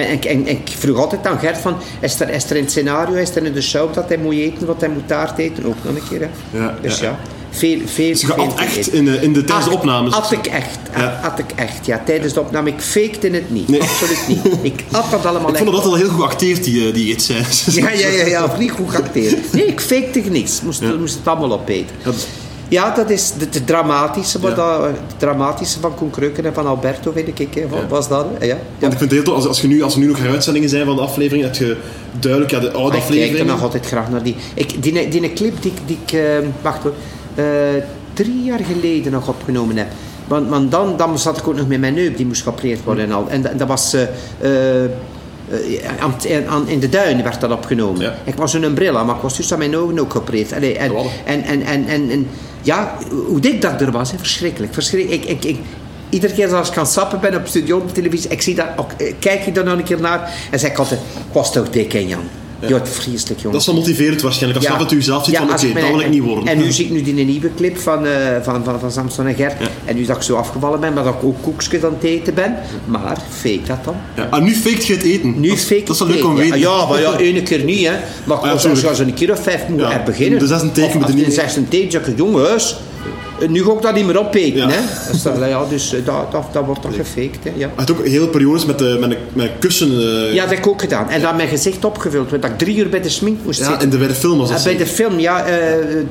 S5: En, en, ik vroeg altijd aan Gert van, is er, is er in het scenario, is er in de show dat hij moet eten, wat hij moet taart eten? Ook nog een keer, hè.
S2: Ja,
S5: dus
S2: ja.
S5: Veel, veel, veel
S2: echt in de, in de, tijdens de opnames.
S5: Had ik echt.
S2: Ja.
S5: Had ik echt, ja. Tijdens de opname. Ik fakte het niet.
S2: Nee.
S5: Absoluut niet. [LAUGHS] Ik had dat allemaal
S2: Ik vond dat al heel goed geacteerd, die, eh, die eetscènes.
S5: Ja, ja, ja, ja. Of niet goed geacteerd. [LAUGHS] Nee, ik fakte niets. Moest, moest het allemaal opeten.
S2: Ja, dat-
S5: Ja, dat is het dramatische, wat
S2: Ja.
S5: dat, dramatische van Koen Kreuken en van Alberto, vind ik. Was dat? Ja.
S2: Want ik vind het heel tof, als, als, je nu, als er nu nog heruitzendingen zijn van de aflevering, dat je duidelijk ja, de oude
S5: Maar ik kijk er nog altijd graag naar die. Ik, die, die, clip die, die ik, eh, wacht hoor, eh, drie jaar geleden nog opgenomen heb. Want, want dan, dan zat ik ook nog met mijn neup, die moest geopereerd worden en al. En, dat- dat was. eh, eh, aan, aan- in de duinen werd dat opgenomen.
S2: Ja.
S5: Ik was zo'n umbrella, maar ik was dus aan mijn ogen ook geopereerd. Allee, en, en, en, en, en, en ja, hoe dik dat er was, hè, verschrikkelijk. verschrikkelijk. Ik, ik, ik, iedere keer als ik gaan sappen ben op studio op televisie, ik zie dat, ook, kijk ik daar nog een keer naar en zeg ik altijd, ik was toch dik hè Jan? Ja, het vreselijk jongen.
S2: Dat is wel motiverend waarschijnlijk. Als je dat u zelf ziet
S5: Ja,
S2: van,
S5: als
S2: oké,
S5: ik
S2: dat wil ik niet worden.
S5: En nu zie ik nu die nieuwe clip van, eh, van, van, van Samson en Gert. En nu dat ik zo afgevallen ben, maar dat ik ook koekjes aan het eten ben. Maar fake dat dan?
S2: Ja, en nu faked je het eten.
S5: Nu
S2: dat,
S5: fake
S2: dat is wel leuk om te
S5: eten.
S2: weten.
S5: Ja, maar ja, [LAUGHS] één keer niet, hè. Maar
S2: ja,
S5: als als een keer of vijf moet
S2: Ja,
S5: beginnen.
S2: de zesde teken
S5: Of
S2: moet er
S5: als
S2: niet
S5: de
S2: in.
S5: zesde teken zeg ik, jongens, nu ga ik dat niet meer opeten,
S2: Ja.
S5: hè. Dus, dat, ja, dus eh, dat, dat, dat wordt dan gefaked, hè. Ja.
S2: Had ook hele periodes met, de, met, een, met een kussen. eh,
S5: ja, dat heb ik ook gedaan. En dan mijn gezicht opgevuld, want dat ik drie uur bij de smink moest
S2: ja,
S5: zitten.
S2: de, bij de film was dat
S5: bij de film, ja, eh,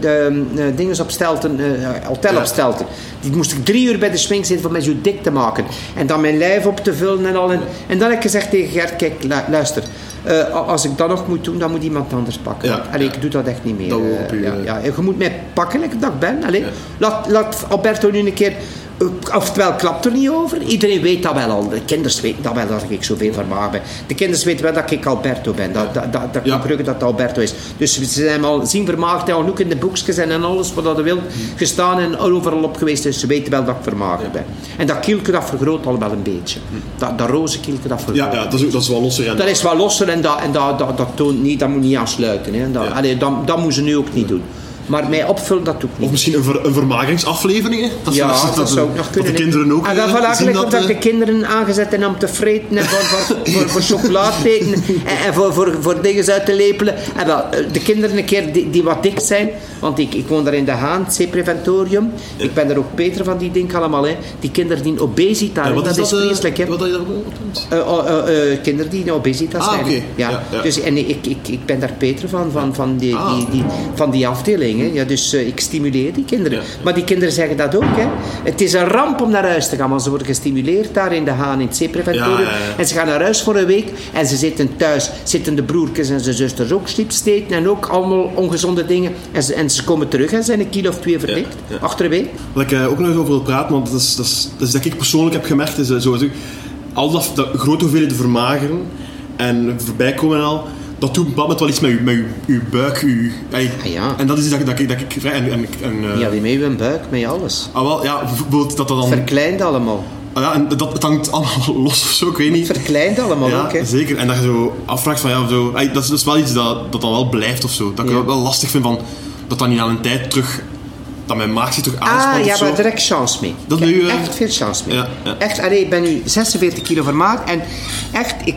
S5: de eh, dinges op Stelten, eh, hotel op Stelten. Die moest ik drie uur bij de swing zitten om mij zo dik te maken. En dan mijn lijf op te vullen en al. En, en dan heb ik gezegd tegen Gert, kijk, lu- luister. Eh, als ik dat nog moet doen, dan moet iemand anders pakken.
S2: Ja.
S5: Allee, ik doe dat echt niet meer.
S2: Dat
S5: eh,
S2: u,
S5: ja, ja. Je moet mij pakken, like dat ik ben. Allee, laat, laat Alberto nu een keer... eh, Oftewel, klapt er niet over. Iedereen weet dat wel al. De kinders weten dat wel, dat ik zoveel vermaak ben. De kinders weten wel dat ik Alberto ben. Dat, dat, dat, dat,
S2: Ja.
S5: dat Alberto is. Dus ze zijn al zien vermaagd. En al ook in de boekjes en en alles wat dat wil gestaan en overal op geweest. Dus ze weten wel dat ik vermaagd ben. En dat kielke dat vergroot al wel een beetje. Dat, dat roze kielke dat vergroot.
S2: Ja, ja dat, is, ook- dat is wel losser. En,
S5: Dat is wel losser en dat, en dat, dat, dat toont niet, dat moet niet aansluiten. Hè. En Dat,
S2: Ja.
S5: allee, dat, dat moeten ze nu ook niet doen. Maar mij opvullen, dat doe ik niet.
S2: Of misschien een, ver, een vermageringsaflevering. hè? Dat,
S5: Ja,
S2: dat,
S5: dat, zou ook nog kunnen.
S2: Dat de
S5: hè.
S2: kinderen ook
S5: En dan
S2: eh,
S5: gelijk
S2: dat...
S5: of dat
S2: eh,
S5: de kinderen aangezet en om te vreten en voor, voor, voor, voor en, en voor, voor, voor dingen uit te lepelen. En wel, eh, de kinderen een keer die, die wat dik zijn, want ik, ik woon daar in de Haan, het C-preventorium. Ik ben er ook Peter van die dingen allemaal. Hè. Die kinderen die obesitas,
S2: ja, wat
S5: dat is, vreselijk. Hè.
S2: Wat dat je?
S5: Eh, oh, kinderen die obesitas
S2: Ah,
S5: zijn.
S2: oké.
S5: Ja.
S2: Ja, ja.
S5: Dus, en ik, ik, ik ben daar Peter van, van, van, die,
S2: Ah.
S5: die, die, van die afdeling. Hè. Ja, dus eh, ik stimuleer die kinderen.
S2: Ja.
S5: Maar die kinderen zeggen dat ook. Hè. Het is een ramp om naar huis te gaan, want ze worden gestimuleerd daar in de Haan, in het.
S2: Ja, ja.
S5: En ze gaan naar huis voor een week en ze zitten thuis. Zitten de broertjes en de zusters ook slipsteten en ook allemaal ongezonde dingen. En ze, en ze komen terug en zijn een kilo of twee verdikt. Achter een week.
S2: Wat ik eh, ook nog over wil praten, want dat is, dat is, dat is dat ik persoonlijk heb gemerkt, is eh, zo, zo, al dat, dat grote hoeveelheden vermageren en voorbij komen en al, dat doet op een bepaald moment wel iets met je, met je, je buik. Je.
S5: Ah, ja.
S2: En dat is iets dat, ik- dat, ik- dat ik vrij... En, en, en, eh,
S5: Niet alleen met je buik, met alles.
S2: ah, wel, ja, bijvoorbeeld dat dat dan...
S5: Verkleind allemaal.
S2: ah, ja, en dat, het hangt allemaal [LAUGHS] los of zo, ik weet niet.
S5: Verkleind allemaal
S2: Ja,
S5: ook. Hè.
S2: zeker. En dat je zo afvraagt van, ja, zo, dat, is, is wel iets dat, dat dan wel blijft of zo. Dat ik
S5: Ja.
S2: het wel lastig vind van, dat dan niet aan een tijd terug... Dat mijn maag zich terug aanspant
S5: Ah, ja, maar ik chance mee.
S2: Dat
S5: Ik
S2: nu, eh,
S5: echt veel chance mee.
S2: ja, ja.
S5: Echt, allee, ik ben nu 46 kilo vermaakt en echt, ik,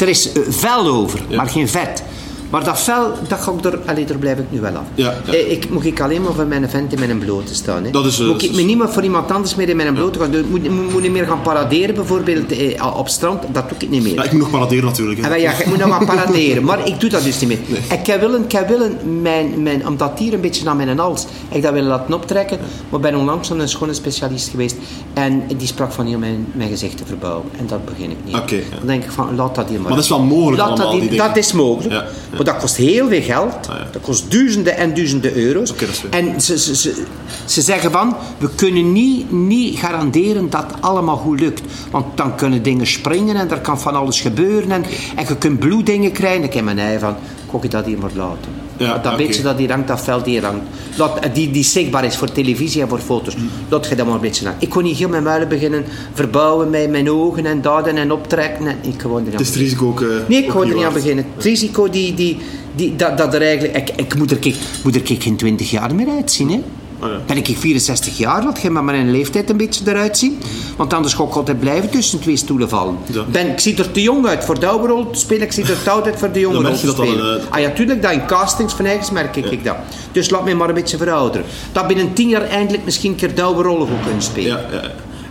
S5: er is eh, vel over,
S2: Ja.
S5: maar geen vet. Maar dat vel, dat ga ik er, allee, daar blijf ik nu wel af.
S2: Ja, ja.
S5: Eh, Ik, moet ik alleen maar voor mijn vent in mijn blote staan. Hè.
S2: Dat is, eh,
S5: moet ik me niet meer voor iemand anders meer in mijn blote gaan doen. Moet, moet, moet niet meer gaan paraderen bijvoorbeeld eh, op strand. Dat doe ik niet meer.
S2: Ja, ik moet nog paraderen natuurlijk. hè.
S5: Ah, ja, ik moet nog wat paraderen, maar ik doe dat dus niet meer. Ik heb willen, ik heb willen mijn, mijn, omdat hier een beetje naar mijn hals, ik dat willen laten optrekken, maar ben onlangs naar een schone specialist geweest en die sprak van hier mijn, mijn gezicht te verbouwen. En dat begin ik niet.
S2: Oké.
S5: Dan denk ik van, laat dat hier maar.
S2: Maar dat is wel mogelijk
S5: Laat
S2: allemaal,
S5: dat, hier-
S2: die
S5: dat is mogelijk. Maar dat kost heel veel geld.
S2: Ah, ja.
S5: Dat kost duizenden en duizenden euro's. En ze, ze, ze, ze zeggen van, we kunnen niet, niet garanderen dat het allemaal goed lukt. Want dan kunnen dingen springen en er kan van alles gebeuren. En, en je kunt bloeddingen krijgen. Ik heb mijn ei van, kok je dat hier maar laten.
S2: Ja,
S5: dat
S2: oké.
S5: beetje dat die hangt, dat veld die hangt. Dat, die, die zichtbaar is voor televisie en voor foto's. Dat je dat maar een beetje aan. Ik kon niet heel mijn muilen beginnen verbouwen met mijn ogen en daden en optrekken. En ik gewoon er niet
S2: Het is het risico ook... eh,
S5: Nee, ik wou er niet aan beginnen. Het risico die, die, die, dat, dat er eigenlijk... Ik, ik moet, er, kijk, moet er kijk, geen 20 jaar meer uitzien. Hè?
S2: Oh ja.
S5: Ben ik 64 jaar, laat je maar mijn leeftijd een beetje eruit zien. Want anders ga ik altijd blijven tussen twee stoelen vallen.
S2: Ja.
S5: Ben, ik zie er te jong uit voor de oude rol te spelen. Ik zie er te oud uit voor de jonge rol te spelen.
S2: eh,
S5: Ah ja, tuurlijk, dat in castings van eigens merk ik, ik dat. Dus laat mij maar een beetje verouderen. Dat binnen tien jaar eindelijk misschien een keer de oude rollen goed kunnen spelen.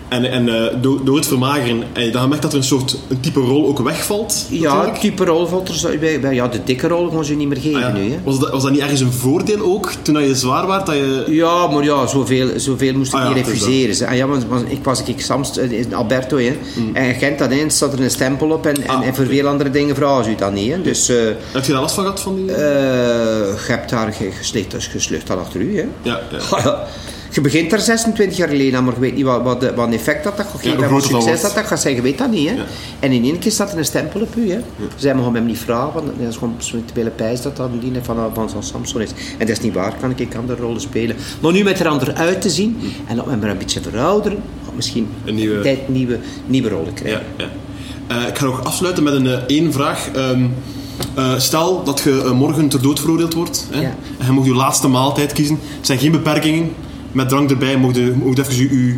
S2: En, en eh, door, door het vermageren, en dan merk dat er een soort een type rol ook wegvalt.
S5: Ja,
S2: natuurlijk.
S5: type rol valt er zo- bij- bij- Ja, de dikke rol gaan ze niet meer geven
S2: Ah, ja.
S5: nu. Hè.
S2: was, dat, was dat niet ergens een voordeel ook, toen je zwaar was? Dat je...
S5: Ja, maar ja, zoveel, zoveel moest ik
S2: Ah ja,
S5: niet
S2: is
S5: refuseren. ze. Ah, ja, want, want ik was ik Sams, eh, in Alberto, hè. en je kent dat, er staat er een stempel op en, en,
S2: Mm. Ah,
S5: en voor veel andere dingen vragen ze u dat niet. Hè. Dus eh,
S2: Heb je daar last van gehad? Van die...
S5: eh, je hebt daar ge- geslecht, dus geslucht dat achter u. Hè.
S2: ja, ja. [LAUGHS]
S5: Je begint er 26 jaar geleden aan, maar je weet niet wat, wat, de- wat een effect dat dat gaat geven. wat
S2: dat
S5: succes dat dat gaat zijn, je weet dat niet. Hè.
S2: Ja.
S5: En in één keer staat er een stempel op u. Hè. Zij mogen hem niet vragen, want dat is gewoon zo'n tweede pijs dat dat een van, van zo'n Samson is. En dat is niet waar, kan ik, ik andere rollen spelen. Maar nu met er ander uit te zien en laat me maar een beetje verouderen, misschien
S2: Een nieuwe-
S5: tijd nieuwe, nieuwe rollen krijgen.
S2: Ja, ja. Eh, ik ga nog afsluiten met een eh, één vraag. Ehm, eh, stel dat je morgen ter dood veroordeeld wordt hè, en je mag je laatste maaltijd kiezen. Er zijn geen beperkingen. Met drank erbij mocht je, mocht even je,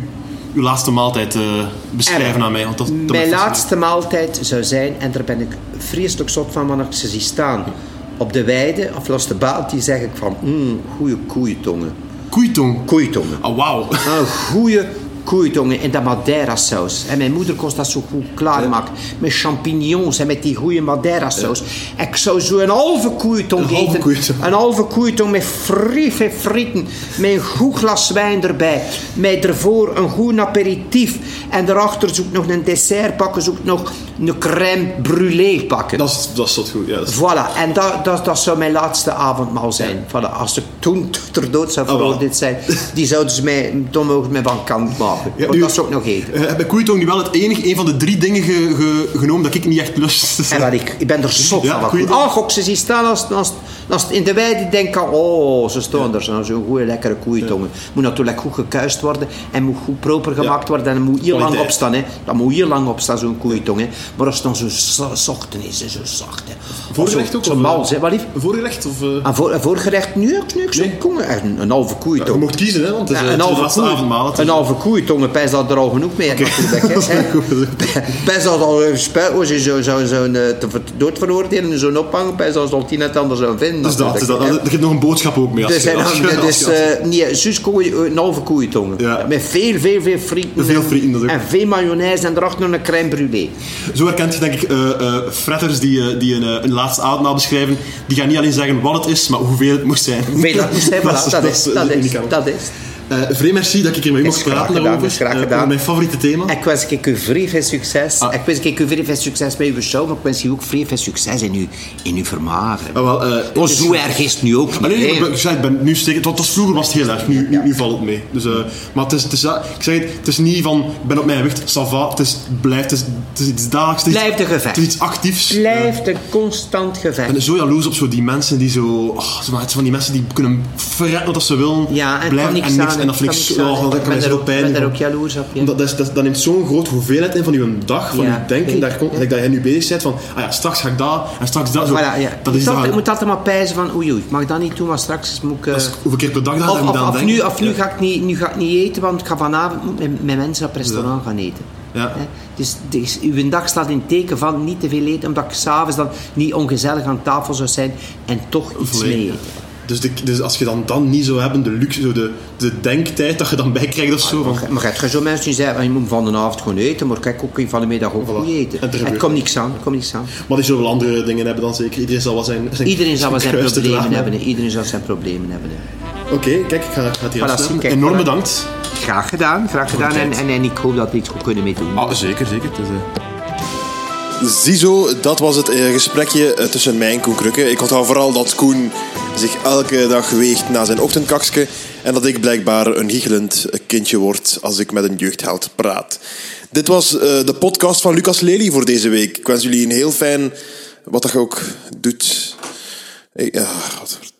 S2: je laatste maaltijd eh, beschrijven
S5: En
S2: aan mij. Want dat, dat
S5: Mijn laatste maaltijd zou zijn, en daar ben ik vreselijk zot van wanneer ik ze zie staan, op de weide, of langs de baal, die zeg ik van, mm, goede koeientongen.
S2: Koeitong.
S5: Koeientongen.
S2: Ah, wauw.
S5: Een goede koeientongen in dat Madeira saus. En mijn moeder kost dat zo goed klaarmaken. Met champignons en met die goede Madeira saus. Ik zou zo een halve koeientong
S2: Een
S5: eten. Een halve koeientong met friffe frieten. Met een goed glas wijn erbij. Met ervoor een goed aperitief. En daarachter zoek nog een dessert pakken. Zoek nog een crème brûlée pakken.
S2: Dat is, dat is tot goed. Ja,
S5: Voilà, en dat, dat, dat zou mijn laatste avondmaal zijn. Voilà, als ik toen ter dood zou
S2: wel.
S5: veroordeeld zijn, die zouden ze mij, dan mogen ze mij van kant maken.
S2: Ja,
S5: Want
S2: nu-
S5: dat zou ik nog eten.
S2: Eh, heb ik koeitong nu wel het enige, een van de drie dingen ge- ge- genomen dat ik niet echt lust.
S5: En wat ik, ik ben er zot
S2: Ja,
S5: van. Ah, gok, ze zien staan als, als, als in de weide denk ik, oh, ze staan er. Zo'n zo'n goede, lekkere koeientongen. Moet natuurlijk goed gekuist worden en moet goed proper gemaakt worden. En moet heel lang opstaan. Hè. Dat moet heel lang opstaan, zo'n koeientong. Hè. Maar als het dan zo zo- zacht is, zo zacht.
S2: Voorgerecht ook? Eh,
S5: mals, hè. Wat lief?
S2: Een voorgerecht? Of, eh,
S5: En voor, en voorgerecht nu ook nu, zo'n
S2: Nee.
S5: Een, een halve
S2: je
S5: koeientong.
S2: mocht kiezen, hè, want het is,
S5: Ja,
S2: eh,
S5: een
S2: is
S5: halve koe,
S2: is-
S5: een halve koeientongen, pijs dat er al genoeg mee natuurlijk. Pijs [LAUGHS] dat al een spuit was, je zou zo, zo, eh, en zo'n ophangen, pijs dat ze al tien net anders zou vinden.
S2: Dus dat, dat, er geeft nog een boodschap ook mee. Als
S5: Dus,
S2: als als
S5: dus nee, zus een halve koeientongen.
S2: Ja.
S5: Met veel, veel, veel frieten.
S2: Veel
S5: en-
S2: frieten,
S5: veel mayonaise en erachter nog een crème brûlée.
S2: Zo herkent je denk ik eh eh, fretters die, die een, een laatste avondmaal beschrijven. Die gaan niet alleen zeggen wat het is, maar hoeveel het moest zijn.
S5: Hoeveel dat moest zijn, [LAUGHS] dat is, dat is,
S2: Eh, vreemd merci dat ik hier met u
S5: Is
S2: mocht praten
S5: gedaan,
S2: daarover.
S5: graag
S2: Eh,
S5: gedaan.
S2: over mijn favoriete thema.
S5: Ik wens ik u vrij veel succes.
S2: Ah.
S5: Ik wens ik u vrij veel succes met uw show, maar ik wens u ook vrij veel succes in uw, in uw vermageren.
S2: Ah, wel, het is-
S5: zo erg is het nu ook niet. Hè.
S2: ik, ik ik ben nu steken. Het was vroeger was het heel erg, nu, nu, nu valt het mee. Dus, maar het is, het is, ik zeg het, het is niet van, ik ben op mijn gewicht, ça va. Het is, blijft, het is, het is iets dagelijks. Het is,
S5: Blijft een gevecht.
S2: Het is iets actiefs.
S5: Blijft een constant
S2: Ik
S5: gevecht.
S2: ben zo jaloers op zo die mensen die zo... Oh, het zijn van die mensen die kunnen fretten wat ze willen.
S5: Ja, en
S2: blijven en niks.
S5: aan,
S2: En dat vind ik. Oh, dat
S5: Ik
S2: kan zo
S5: ben daar
S2: doen.
S5: ook jaloers op. Ja.
S2: Omdat dat, is- dat, dat neemt zo'n grote hoeveelheid in van uw dag, van
S5: Ja,
S2: uw denken. Daar
S5: ik.
S2: komt, dat jij nu bezig bent van, ah ja, straks ga ik dat en straks dat. Zo.
S5: Voilà.
S2: Dat is
S5: ik moet altijd maar pijzen van oei oei, ik mag dat niet doen, maar straks moet ik... eh,
S2: is hoeveel keer per dag dat
S5: of,
S2: moet
S5: of,
S2: aan
S5: of
S2: denken.
S5: nu, of nu, ga ik niet, nu ga ik niet eten, want ik ga vanavond met, met mensen op restaurant gaan eten.
S2: Ja.
S5: Dus, dus uw dag staat in het teken van niet te veel eten, omdat ik s'avonds dan niet ongezellig aan tafel zou zijn en toch iets mee eten.
S2: Dus, de, dus als je dan, dan niet zou hebben, de luxe, zo de, de denktijd dat je dan bijkrijgt of zo. Van,
S5: Maar je zo mensen die zeggen, je moet van de avond gewoon eten, maar kijk ook van de middag ook
S2: Voilà.
S5: goed eten.
S2: En er
S5: komt niks aan, het komt niks aan.
S2: maar die zullen wel andere dingen hebben dan zeker. Iedereen zal wel zijn, zijn
S5: Iedereen zal wel zijn problemen hebben. Iedereen zal zijn problemen hebben.
S2: Oké, kijk, ik ga, ik ga het hier
S5: Voilà,
S2: afsluiten.
S5: zien, kijk,
S2: Enorm
S5: voilà.
S2: bedankt.
S5: Graag gedaan, graag gedaan. En, en, en ik hoop dat we iets goed kunnen mee doen.
S2: Ah, zeker, zeker. Het is, Ziezo, dat was het eh, gesprekje eh, tussen mij en Koen Krukke. Ik onthoud vooral dat Koen zich elke dag weegt na zijn ochtendkakske en dat ik blijkbaar een giechelend kindje word als ik met een jeugdheld praat. Dit was eh, de podcast van Lucas Lely voor deze week. Ik wens jullie een heel fijn, wat dat ook doet. Wat